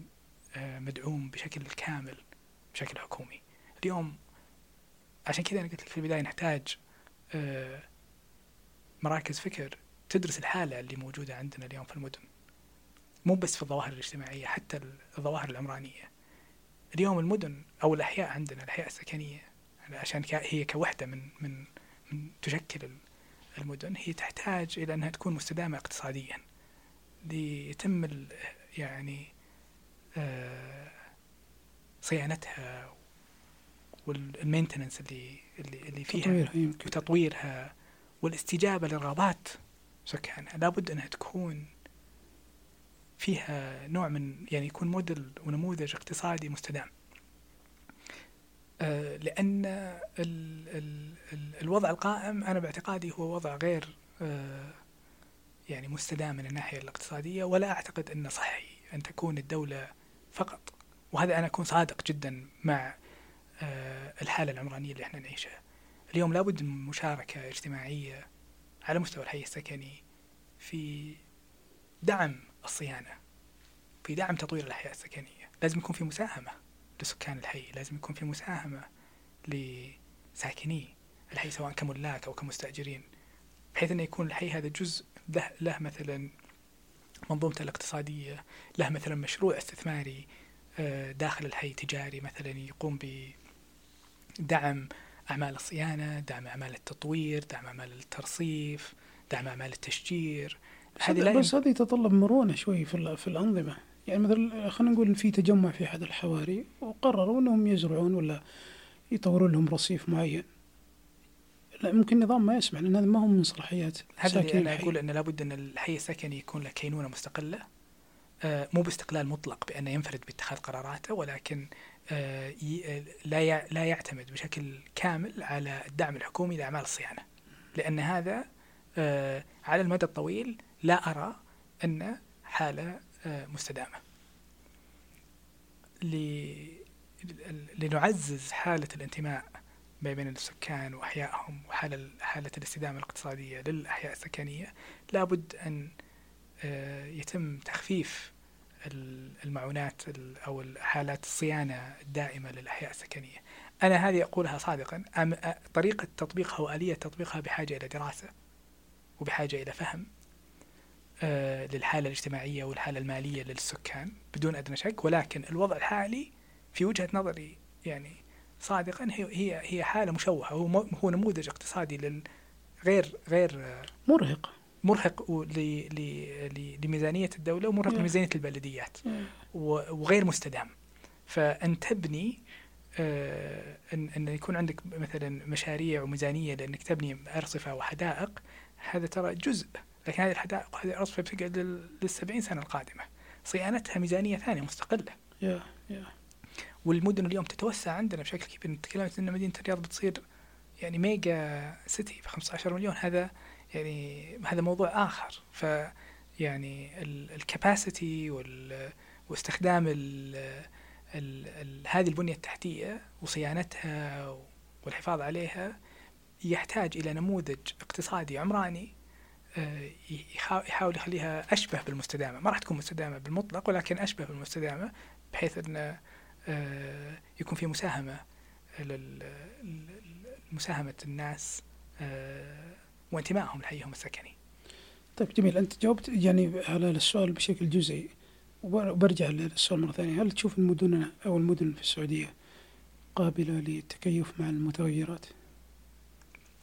آه، مدعوم بشكل كامل بشكل حكومي. اليوم عشان كذا أنا قلت لك في البداية نحتاج آه، مراكز فكر تدرس الحالة اللي موجودة عندنا اليوم في المدن. مو بس في الظواهر الاجتماعية حتى الظواهر العمرانية. اليوم المدن أو الأحياء عندنا الأحياء السكنية عشان هي كوحدة من من من تشكل المدن هي تحتاج إلى أنها تكون مستدامة اقتصاديا ليتم يعني آه، صيانتها والمينتننس اللي اللي اللي فيها وتطويرها والاستجابة لرغبات سكانها لابد أنها تكون فيها نوع من يعني يكون موديل ونموذج اقتصادي مستدام. لأن ال ال ال الوضع القائم أنا باعتقادي هو وضع غير آه، يعني مستدام من الناحية الاقتصادية ولا أعتقد أنه صحي أن تكون الدولة فقط. وهذا أنا أكون صادق جدا مع آه، الحالة العمرانية اللي إحنا نعيشها. اليوم لابد من مشاركة اجتماعية على مستوى الحي السكني في دعم الصيانة في دعم تطوير الأحياء السكنية. لازم يكون في مساهمة. لسكان الحي لازم يكون في مساهمة لساكني الحي سواء كملاك أو كمستأجرين بحيث أنه يكون الحي هذا جزء له, مثلا منظومته الاقتصادية له مثلا مشروع استثماري آه، داخل الحي تجاري مثلا يقوم بدعم أعمال الصيانة دعم أعمال التطوير دعم أعمال الترصيف دعم أعمال التشجير. هذه بس هذه يتطلب مرونة شوي في, في الأنظمة. يعني مثلا خلينا نقول في تجمع في أحد الحواري وقرروا أنهم يزرعون ولا يطورون لهم رصيف معين. لا ممكن النظام ما يسمح لأن هذا ما هو من صلاحيات هذا اللي أنا أقول أن لابد أن الحي السكني يكون له كينونة مستقلة آه مو باستقلال مطلق بأنه ينفرد باتخاذ قراراته ولكن آه لا لا يعتمد بشكل كامل على الدعم الحكومي لأعمال الصيانة لأن هذا آه على المدى الطويل لا أرى أن حالة آه، مستدامة. لنعزز حالة الانتماء ما بين السكان وأحيائهم وحالة حالة الاستدامة الاقتصادية للأحياء السكنية لابد أن آه، يتم تخفيف المعونات أو حالات الصيانة الدائمة للأحياء السكنية أنا هذه أقولها صادقا. طريقة تطبيقها وآلية تطبيقها بحاجة إلى دراسة وبحاجة إلى فهم للحالة الاجتماعية والحالة المالية للسكان بدون أدنى شك ولكن الوضع الحالي في وجهة نظري يعني صادقا هي هي هي حالة مشوهة هو هو نموذج اقتصادي لل غير غير مرهق. مرهق لميزانية الدولة ومرهق لميزانية البلديات وغير مستدام. فأن تبني آه، ان أن يكون عندك مثلا مشاريع وميزانية لأنك تبني أرصفة وحدائق هذا ترى جزء لكن هذه الحدائق وهذه الارصفه بتقعد لل سنة القادمة. صيانتها ميزانية ثانية مستقلة. يا يا. والمدن اليوم تتوسع عندنا بشكل كبير. تكلمت إن مدينة الرياض بتصير يعني ميجا سيتي ب 15 مليون. هذا يعني هذا موضوع آخر. ف يعني الكباسيتي واستخدام ال ال ال هذه البنية التحتية وصيانتها والحفاظ عليها يحتاج إلى نموذج اقتصادي عمراني يحاول يخليها أشبه بالمستدامة. ما راح تكون مستدامة بالمطلق ولكن أشبه بالمستدامة بحيث أن آه، يكون في مساهمة مساهمة الناس آه، وانتمائهم لحيهم السكني. طيب جميل. أنت جاوبت يعني على السؤال بشكل جزئي. وبرجع للسؤال مرة ثانية. هل تشوف المدن أو المدن في السعودية قابلة للتكيف مع المتغيرات؟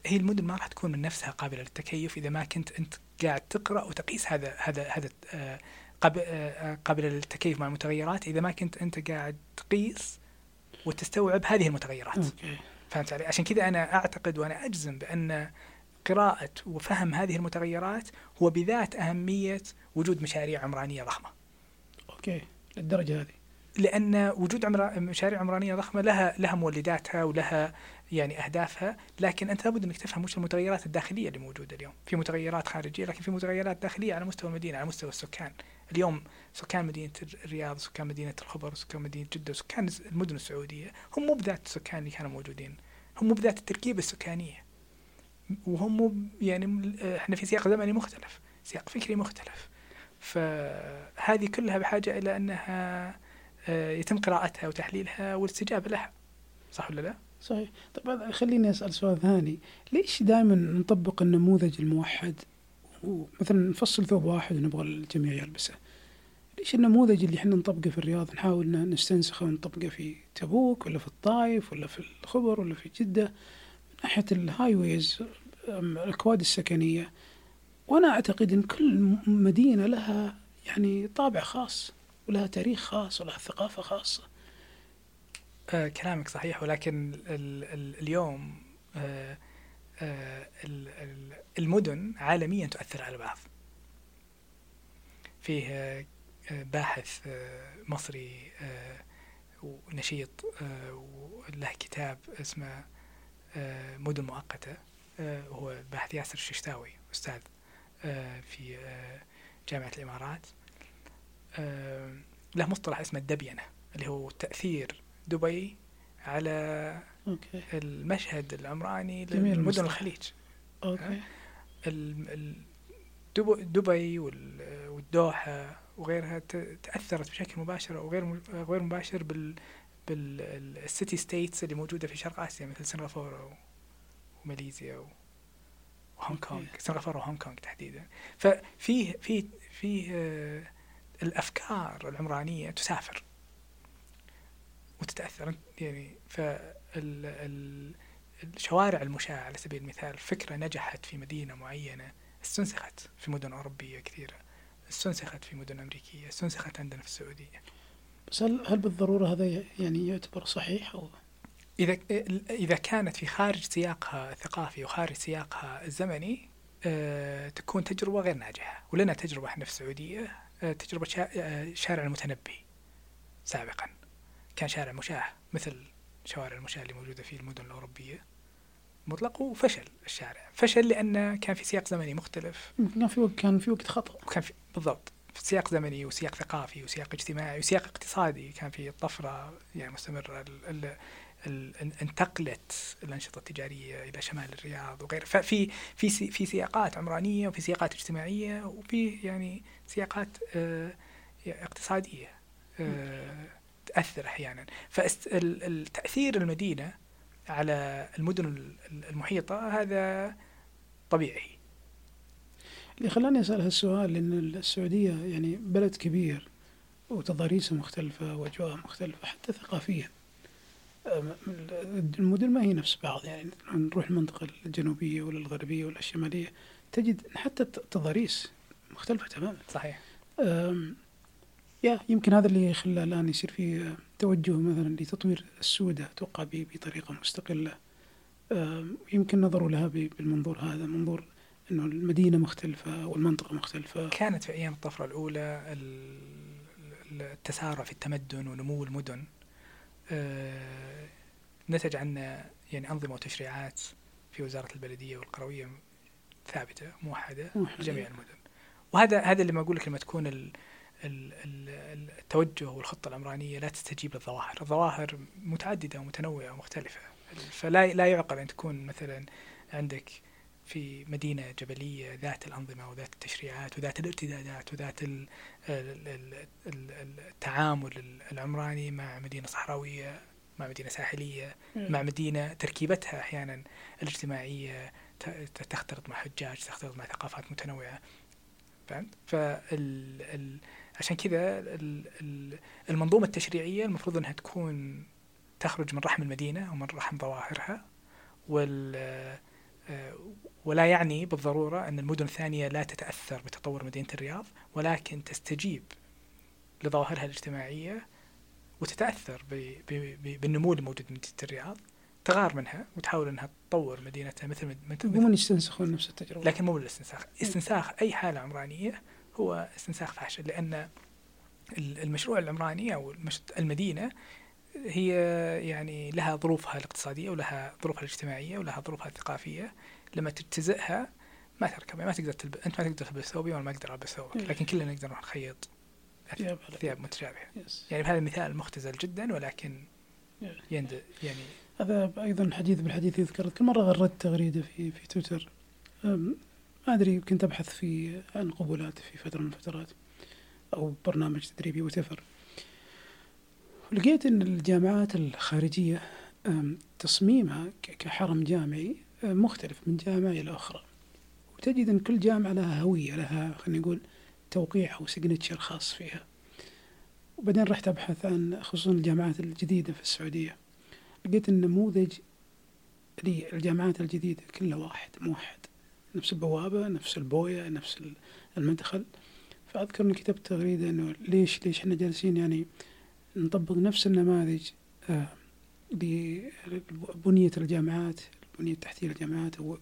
هي المدن ما راح تكون من نفسها قابلة للتكيف إذا ما كنت أنت قاعد تقرأ وتقيس هذا هذا هذا آه، آه، قابلة للتكيف مع المتغيرات إذا ما كنت أنت قاعد تقيس وتستوعب هذه المتغيرات. okay. فهمت علي؟ عشان كذا أنا أعتقد وأنا أجزم بأن قراءة وفهم هذه المتغيرات هو بذات أهمية وجود مشاريع عمرانية ضخمة. okay للدرجة هذه لأن وجود عمر... مشاريع عمرانية ضخمة لها لها مولداتها ولها يعني أهدافها لكن أنت لابد أنك تفهم وش المتغيرات الداخلية اللي موجودة اليوم. في متغيرات خارجية لكن في متغيرات داخلية على مستوى المدينة على مستوى السكان. اليوم سكان مدينة الرياض سكان مدينة الخبر سكان مدينة جدة سكان المدن السعودية هم مو بذات السكان اللي كانوا موجودين. هم مو بذات التركيبة السكانية. وهم مو يعني إحنا في سياق زمني مختلف سياق فكري مختلف. فهذه كلها بحاجة إلى أنها آه، يتم قراءتها وتحليلها والاستجابة لها. صح ولا لا؟ صحيح. طيب خليني أسأل سؤال ثاني. ليش دائما نطبق النموذج الموحد؟ ومثلا نفصل ثوب واحد ونبغى الجميع يلبسه. ليش النموذج اللي إحنا نطبقه في الرياض نحاول نستنسخه ونطبقه في تبوك ولا في الطائف ولا في الخبر ولا في جدة؟ من ناحية ال highways الأكواد السكنية. وأنا أعتقد أن كل مدينة لها يعني طابع خاص ولها تاريخ خاص ولها ثقافة خاصة. آه كلامك صحيح ولكن ال ال اليوم آه آه المدن عالميا تؤثر على بعض. فيه آه باحث آه مصري آه ونشيط وله كتاب اسمه مدن مؤقتة. هو الباحث ياسر الششتاوي أستاذ في جامعة الإمارات. له مصطلح اسمه الدبينة اللي هو تأثير دبي على okay. المشهد العمراني لمدن الخليج. okay. دبي والدوحة وغيرها تأثرت بشكل مباشر أو غير غير مباشر بال بال city states اللي موجودة في شرق آسيا مثل سنغافورة وماليزيا هونغ كونغ. سنغافورة وهونغ كونغ تحديدا. ففيه في في آه، الأفكار العمرانية تسافر. وتتاثر يعني فالشوارع المشاة على سبيل المثال فكرة نجحت في مدينة معينة استنسخت في مدن أوروبية كثيرة استنسخت في مدن أمريكية استنسخت عندنا في السعودية. بس هل هل بالضرورة هذا يعني يعتبر صحيح أو؟ إذا إذا كانت في خارج سياقها الثقافي وخارج سياقها الزمني آه، تكون تجربة غير ناجحة. ولنا تجربة إحنا في السعودية آه، تجربة آه، شارع المتنبي سابقا. كان شارع مشاه مثل شوارع المشاه اللي موجودة في المدن الأوروبية. مطلق وفشل الشارع. فشل لأن كان في سياق زمني مختلف. كان في وقت كان في وقت خطأ. كان في بالضبط. في سياق زمني وسياق ثقافي وسياق اجتماعي وسياق اقتصادي. كان في طفرة يعني مستمرة. ال ال انتقلت الأنشطة التجارية إلى شمال الرياض وغيره ففي في في سياقات عمرانية وفي سياقات اجتماعية وفي يعني سياقات آه، اقتصادية. آه، تأثر أحيانا. فالتاثير المدينة على المدن المحيطة هذا طبيعي. اللي خلاني أسأل هالسؤال لأن السعودية يعني بلد كبير وتضاريسه مختلفة واجواء مختلفة حتى ثقافيا. المدن ما هي نفس بعض يعني نروح المنطقة الجنوبية ولا الغربية ولا الشمالية تجد حتى التضاريس مختلفة تماما. صحيح. يا يمكن هذا اللي خلى الآن يصير في توجه مثلا لتطوير السودة أتوقع بطريقة مستقلة. يمكن نظروا لها بالمنظور هذا منظور إنه المدينة مختلفة والمنطقة مختلفة. كانت في أيام الطفرة الأولى التسارع في التمدن ونمو المدن. آه، نتج عنه يعني أنظمة وتشريعات في وزارة البلدية والقروية ثابتة موحدة جميع المدن. وهذا هذا اللي ما أقول لك لما تكون التوجه والخطة العمرانية لا تستجيب للظواهر. الظواهر متعددة ومتنوعة ومختلفة. فلا لا يعقل أن تكون مثلا عندك في مدينة جبلية ذات الأنظمة وذات التشريعات وذات الارتدادات وذات التعامل العمراني مع مدينة صحراوية مع مدينة ساحلية مع مدينة تركيبتها أحيانا الاجتماعية تختلط مع حجاج تختلط مع ثقافات متنوعة. فهمت؟ فال عشان كذا المنظومة التشريعية المفروض أنها تكون تخرج من رحم المدينة ومن رحم ظواهرها وال آه، ولا يعني بالضرورة أن المدن الثانية لا تتأثر بتطور مدينة الرياض ولكن تستجيب لظواهرها الاجتماعية وتتأثر بالنمو الموجود في مدينة الرياض تغار منها وتحاول إنها تطور مدينتها مثل مثل مو من يستنسخون نفس التجربة. لكن مو بالاستنساخ، استنساخ أي حالة عمرانية هو استنساخ فاشل لأن المشروع العمراني أو المدينة هي يعني لها ظروفها الاقتصادية ولها ظروفها الاجتماعية ولها ظروفها الثقافية. لما تجتزئها ما تركب ما تقدر تلب... أنت ما تقدر تلبس ثوبي وأنا ما أقدر ألبس ثوبك لكن كلنا نقدر نخيط ثياب ثياب متشابهة. يعني بهذا المثال مختزل جدا ولكن يند يعني هذا أيضا حديث بالحديث يذكر كل مرة غردت تغريدة في في تويتر. ما أدري كنت ابحث في عن قبولات في فترة من الفترات أو برنامج تدريبي وتفر لقيت إن الجامعات الخارجية تصميمها كحرم جامعي مختلف من جامعة إلى أخرى. وتجد أن كل جامعة لها هوية لها خلينا نقول توقيع أو سيجنتشر خاص فيها. وبعدين رحت أبحث عن خصوصا الجامعات الجديدة في السعودية. لقيت النموذج للجامعات الجديدة كله واحد موحد نفس البوابة نفس البوية نفس المدخل فأذكر أني كتبت تغريدة أنه ليش ليش إحنا جالسين يعني نطبق نفس النماذج آه لبنية الجامعات البنية التحتية للجامعات أو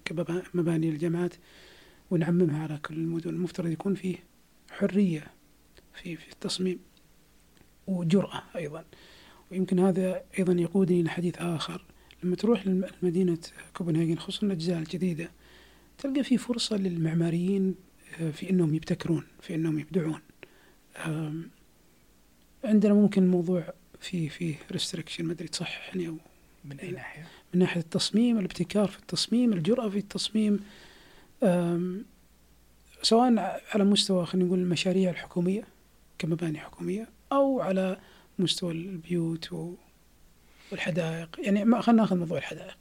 الجامعات ونعممها على كل المدن. المفترض يكون فيه حرية في في التصميم وجرأة أيضا. ويمكن هذا أيضا يقودني إلى حديث آخر. لما تروح لمدينة كوبنهاجن خصوصا الأجزاء الجديدة تلقى في فرصة للمعماريين آه، في أنهم يبتكرون في أنهم يبدعون عندنا ممكن موضوع في في restriction ما أدري تصححني أو من أي ناحية؟ من ناحية التصميم، الابتكار في التصميم، الجرأة في التصميم سواء على مستوى خلينا نقول المشاريع الحكومية كمباني حكومية أو على مستوى البيوت والحدائق، يعني خلينا ناخذ موضوع الحدائق.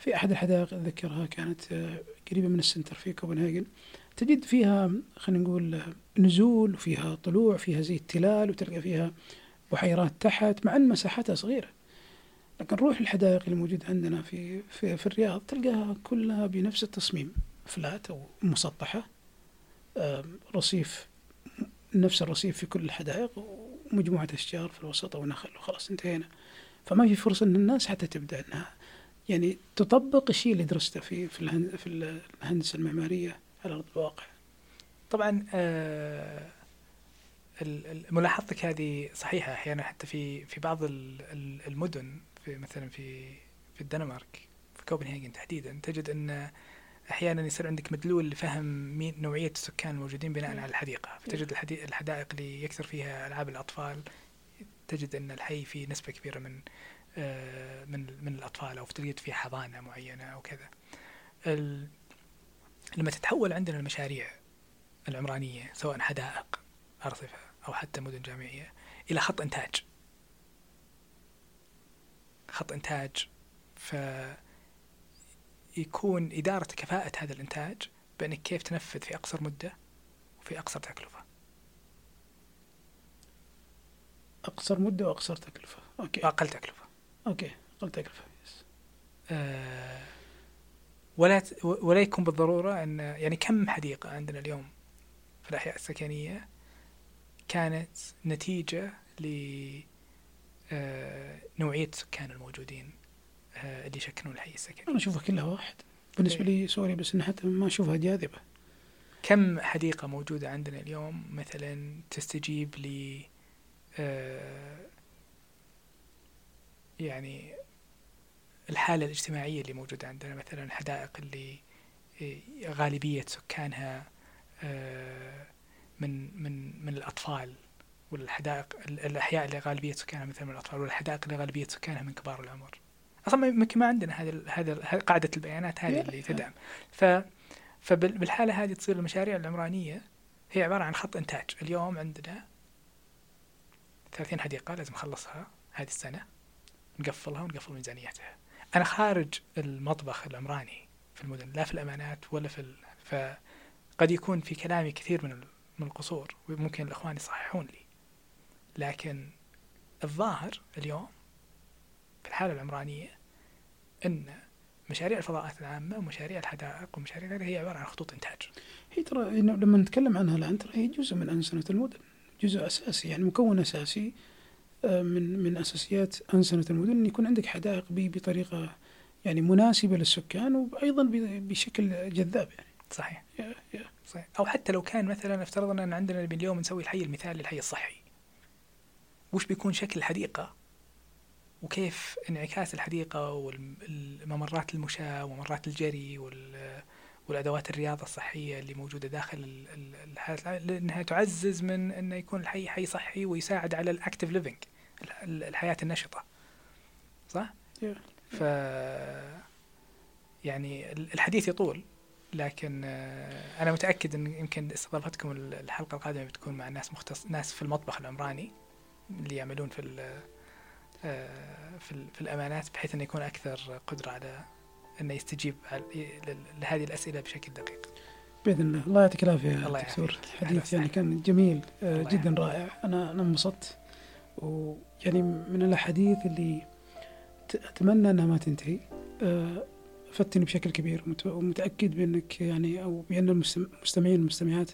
في أحد الحدائق اتذكرها كانت آه، قريبة من ال center في كوبنهاجن. تجد فيها خلينا نقول آه، نزول وفيها طلوع فيها زي التلال وتلقى فيها بحيرات تحت مع أن مساحتها صغيرة. لكن روح الحدائق الموجودة عندنا في, في, في الرياض تلقاها كلها بنفس التصميم. فلات أو مسطحة رصيف نفس الرصيف في كل الحدائق ومجموعة أشجار في الوسط أو نخل وخلاص انتهينا. فما في فرصة أن الناس حتى تبدأ أنها يعني تطبق الشيء اللي درسته في في, في الهندسة المعمارية على أرض الواقع. طبعا آه ملاحظتك هذه صحيحة أحيانا حتى في في بعض المدن في مثلا في في الدنمارك في كوبنهاجن تحديدا تجد أن أحيانا يصير عندك مدلول لفهم مين نوعية السكان الموجودين بناء على الحديقة. فتجد الحدائق اللي يكثر فيها ألعاب الأطفال تجد أن الحي فيه نسبة كبيرة من من من الأطفال أو تجد فيه حضانة معينة أو كذا. لما تتحول عندنا المشاريع العمرانية سواء حدائق أرصفة أو حتى مدن جامعية إلى خط إنتاج. خط إنتاج. ف يكون إدارة كفاءة هذا الإنتاج بأنك كيف تنفذ في أقصر مدة وفي أقصر تكلفة. أقصر مدة وأقصر تكلفة. Okay. وأقل تكلفة. okay أقل تكلفه yes. آه، ولا ت- ولا يكون بالضرورة أن يعني كم حديقة عندنا اليوم في الأحياء السكنية كانت نتيجة ل آه، نوعية السكان الموجودين آه، اللي يسكنون الحي السكني؟ أنا أشوفها كلها واحد. بالنسبة لي سوري بس حتى ما أشوفها جاذبة. كم حديقة موجودة عندنا اليوم مثلا تستجيب ل آه، يعني الحالة الاجتماعية اللي موجودة عندنا مثلا الحدائق اللي آه، غالبية سكانها آه، من من من الأطفال والحدائق ال- الأحياء اللي غالبية سكانها مثلا من الأطفال والحدائق اللي غالبية سكانها من كبار العمر. أصلا ما- يمكن ما عندنا هذا هذا قاعدة البيانات هذه اللي تدعم. ف فبالحالة هذه تصير المشاريع العمرانية هي عبارة عن خط إنتاج. اليوم عندنا 30 حديقة لازم أخلصها هذه السنة. نقفلها ونقفل ميزانيتها. أنا خارج المطبخ العمراني في المدن لا في الأمانات ولا في ال... فقد يكون في كلامي كثير من من القصور وممكن الإخوان يصححون لي. لكن الظاهر اليوم في الحالة العمرانية أن مشاريع الفضاءات العامة ومشاريع الحدائق ومشاريع غيرها هي عبارة عن خطوط إنتاج. هي ترى لما نتكلم عنها الآن ترى هي جزء من أنسنة المدن جزء أساسي يعني مكون أساسي من من أساسيات أنسنة المدن إن يكون عندك حدائق بطريقة يعني مناسبة للسكان وأيضا بشكل جذاب يعني. صحيح. صحيح. أو حتى لو كان مثلا افترضنا أن عندنا اليوم نسوي الحي المثالي للحي الصحي. وش بيكون شكل الحديقة؟ وكيف انعكاس الحديقة والممرات المشاة وممرات الجري وال والأدوات الرياضة الصحية اللي موجودة داخل ال- ال- الحياة لأنها تعزز من إنه يكون الحي حي صحي ويساعد على ال active living الحياة النشطة صح؟ yeah. ف يعني ال- الحديث يطول لكن آه، أنا متأكد إن يمكن استضافتكم ال- الحلقة القادمة بتكون مع ناس مختص ناس في المطبخ العمراني اللي يعملون في آه، في الأمانات بحيث إنه يكون أكثر قدرة على انه يستجيب لهذه الأسئلة بشكل دقيق. بإذن الله الله يعطيك العافية الله دكتور يعافيك. أهلا حديث يعني. كان جميل آه، جدا. رائع أنا أنا انبسطت ويعني من الأحاديث اللي أتمنى أنها ما تنتهي آه، فتني بشكل كبير ومت- ومتأكد بأنك يعني أو بأن المستم- المستمعين والمستمعات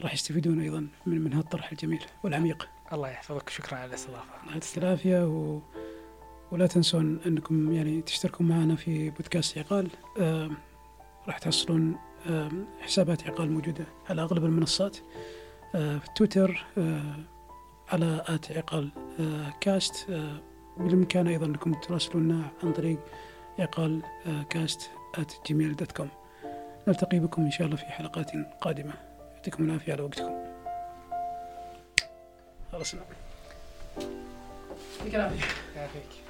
راح يستفيدون أيضا من من هذا الطرح الجميل والعميق الله يحفظك شكرا على الاستضافة. الله يعطيك العافية و... ولا تنسون أنكم يعني تشتركوا معنا في بودكاست عقال. آه، راح تحصلون آه، حسابات عقال موجودة على أغلب المنصات. آه، في تويتر آه، على at عقال آه، كاست. آه، بالإمكان أيضا أنكم تراسلونا عن طريق عقال كاست جيميل dot com. نلتقي بكم إن شاء الله في حلقات قادمة. يعطيكم العافية على وقتكم. خلصنا يعطيك العافية.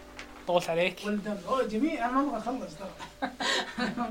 طولت عليك؟ well done أوه جميل. أنا ما أبغى أخلص ترى. [LAUGHS]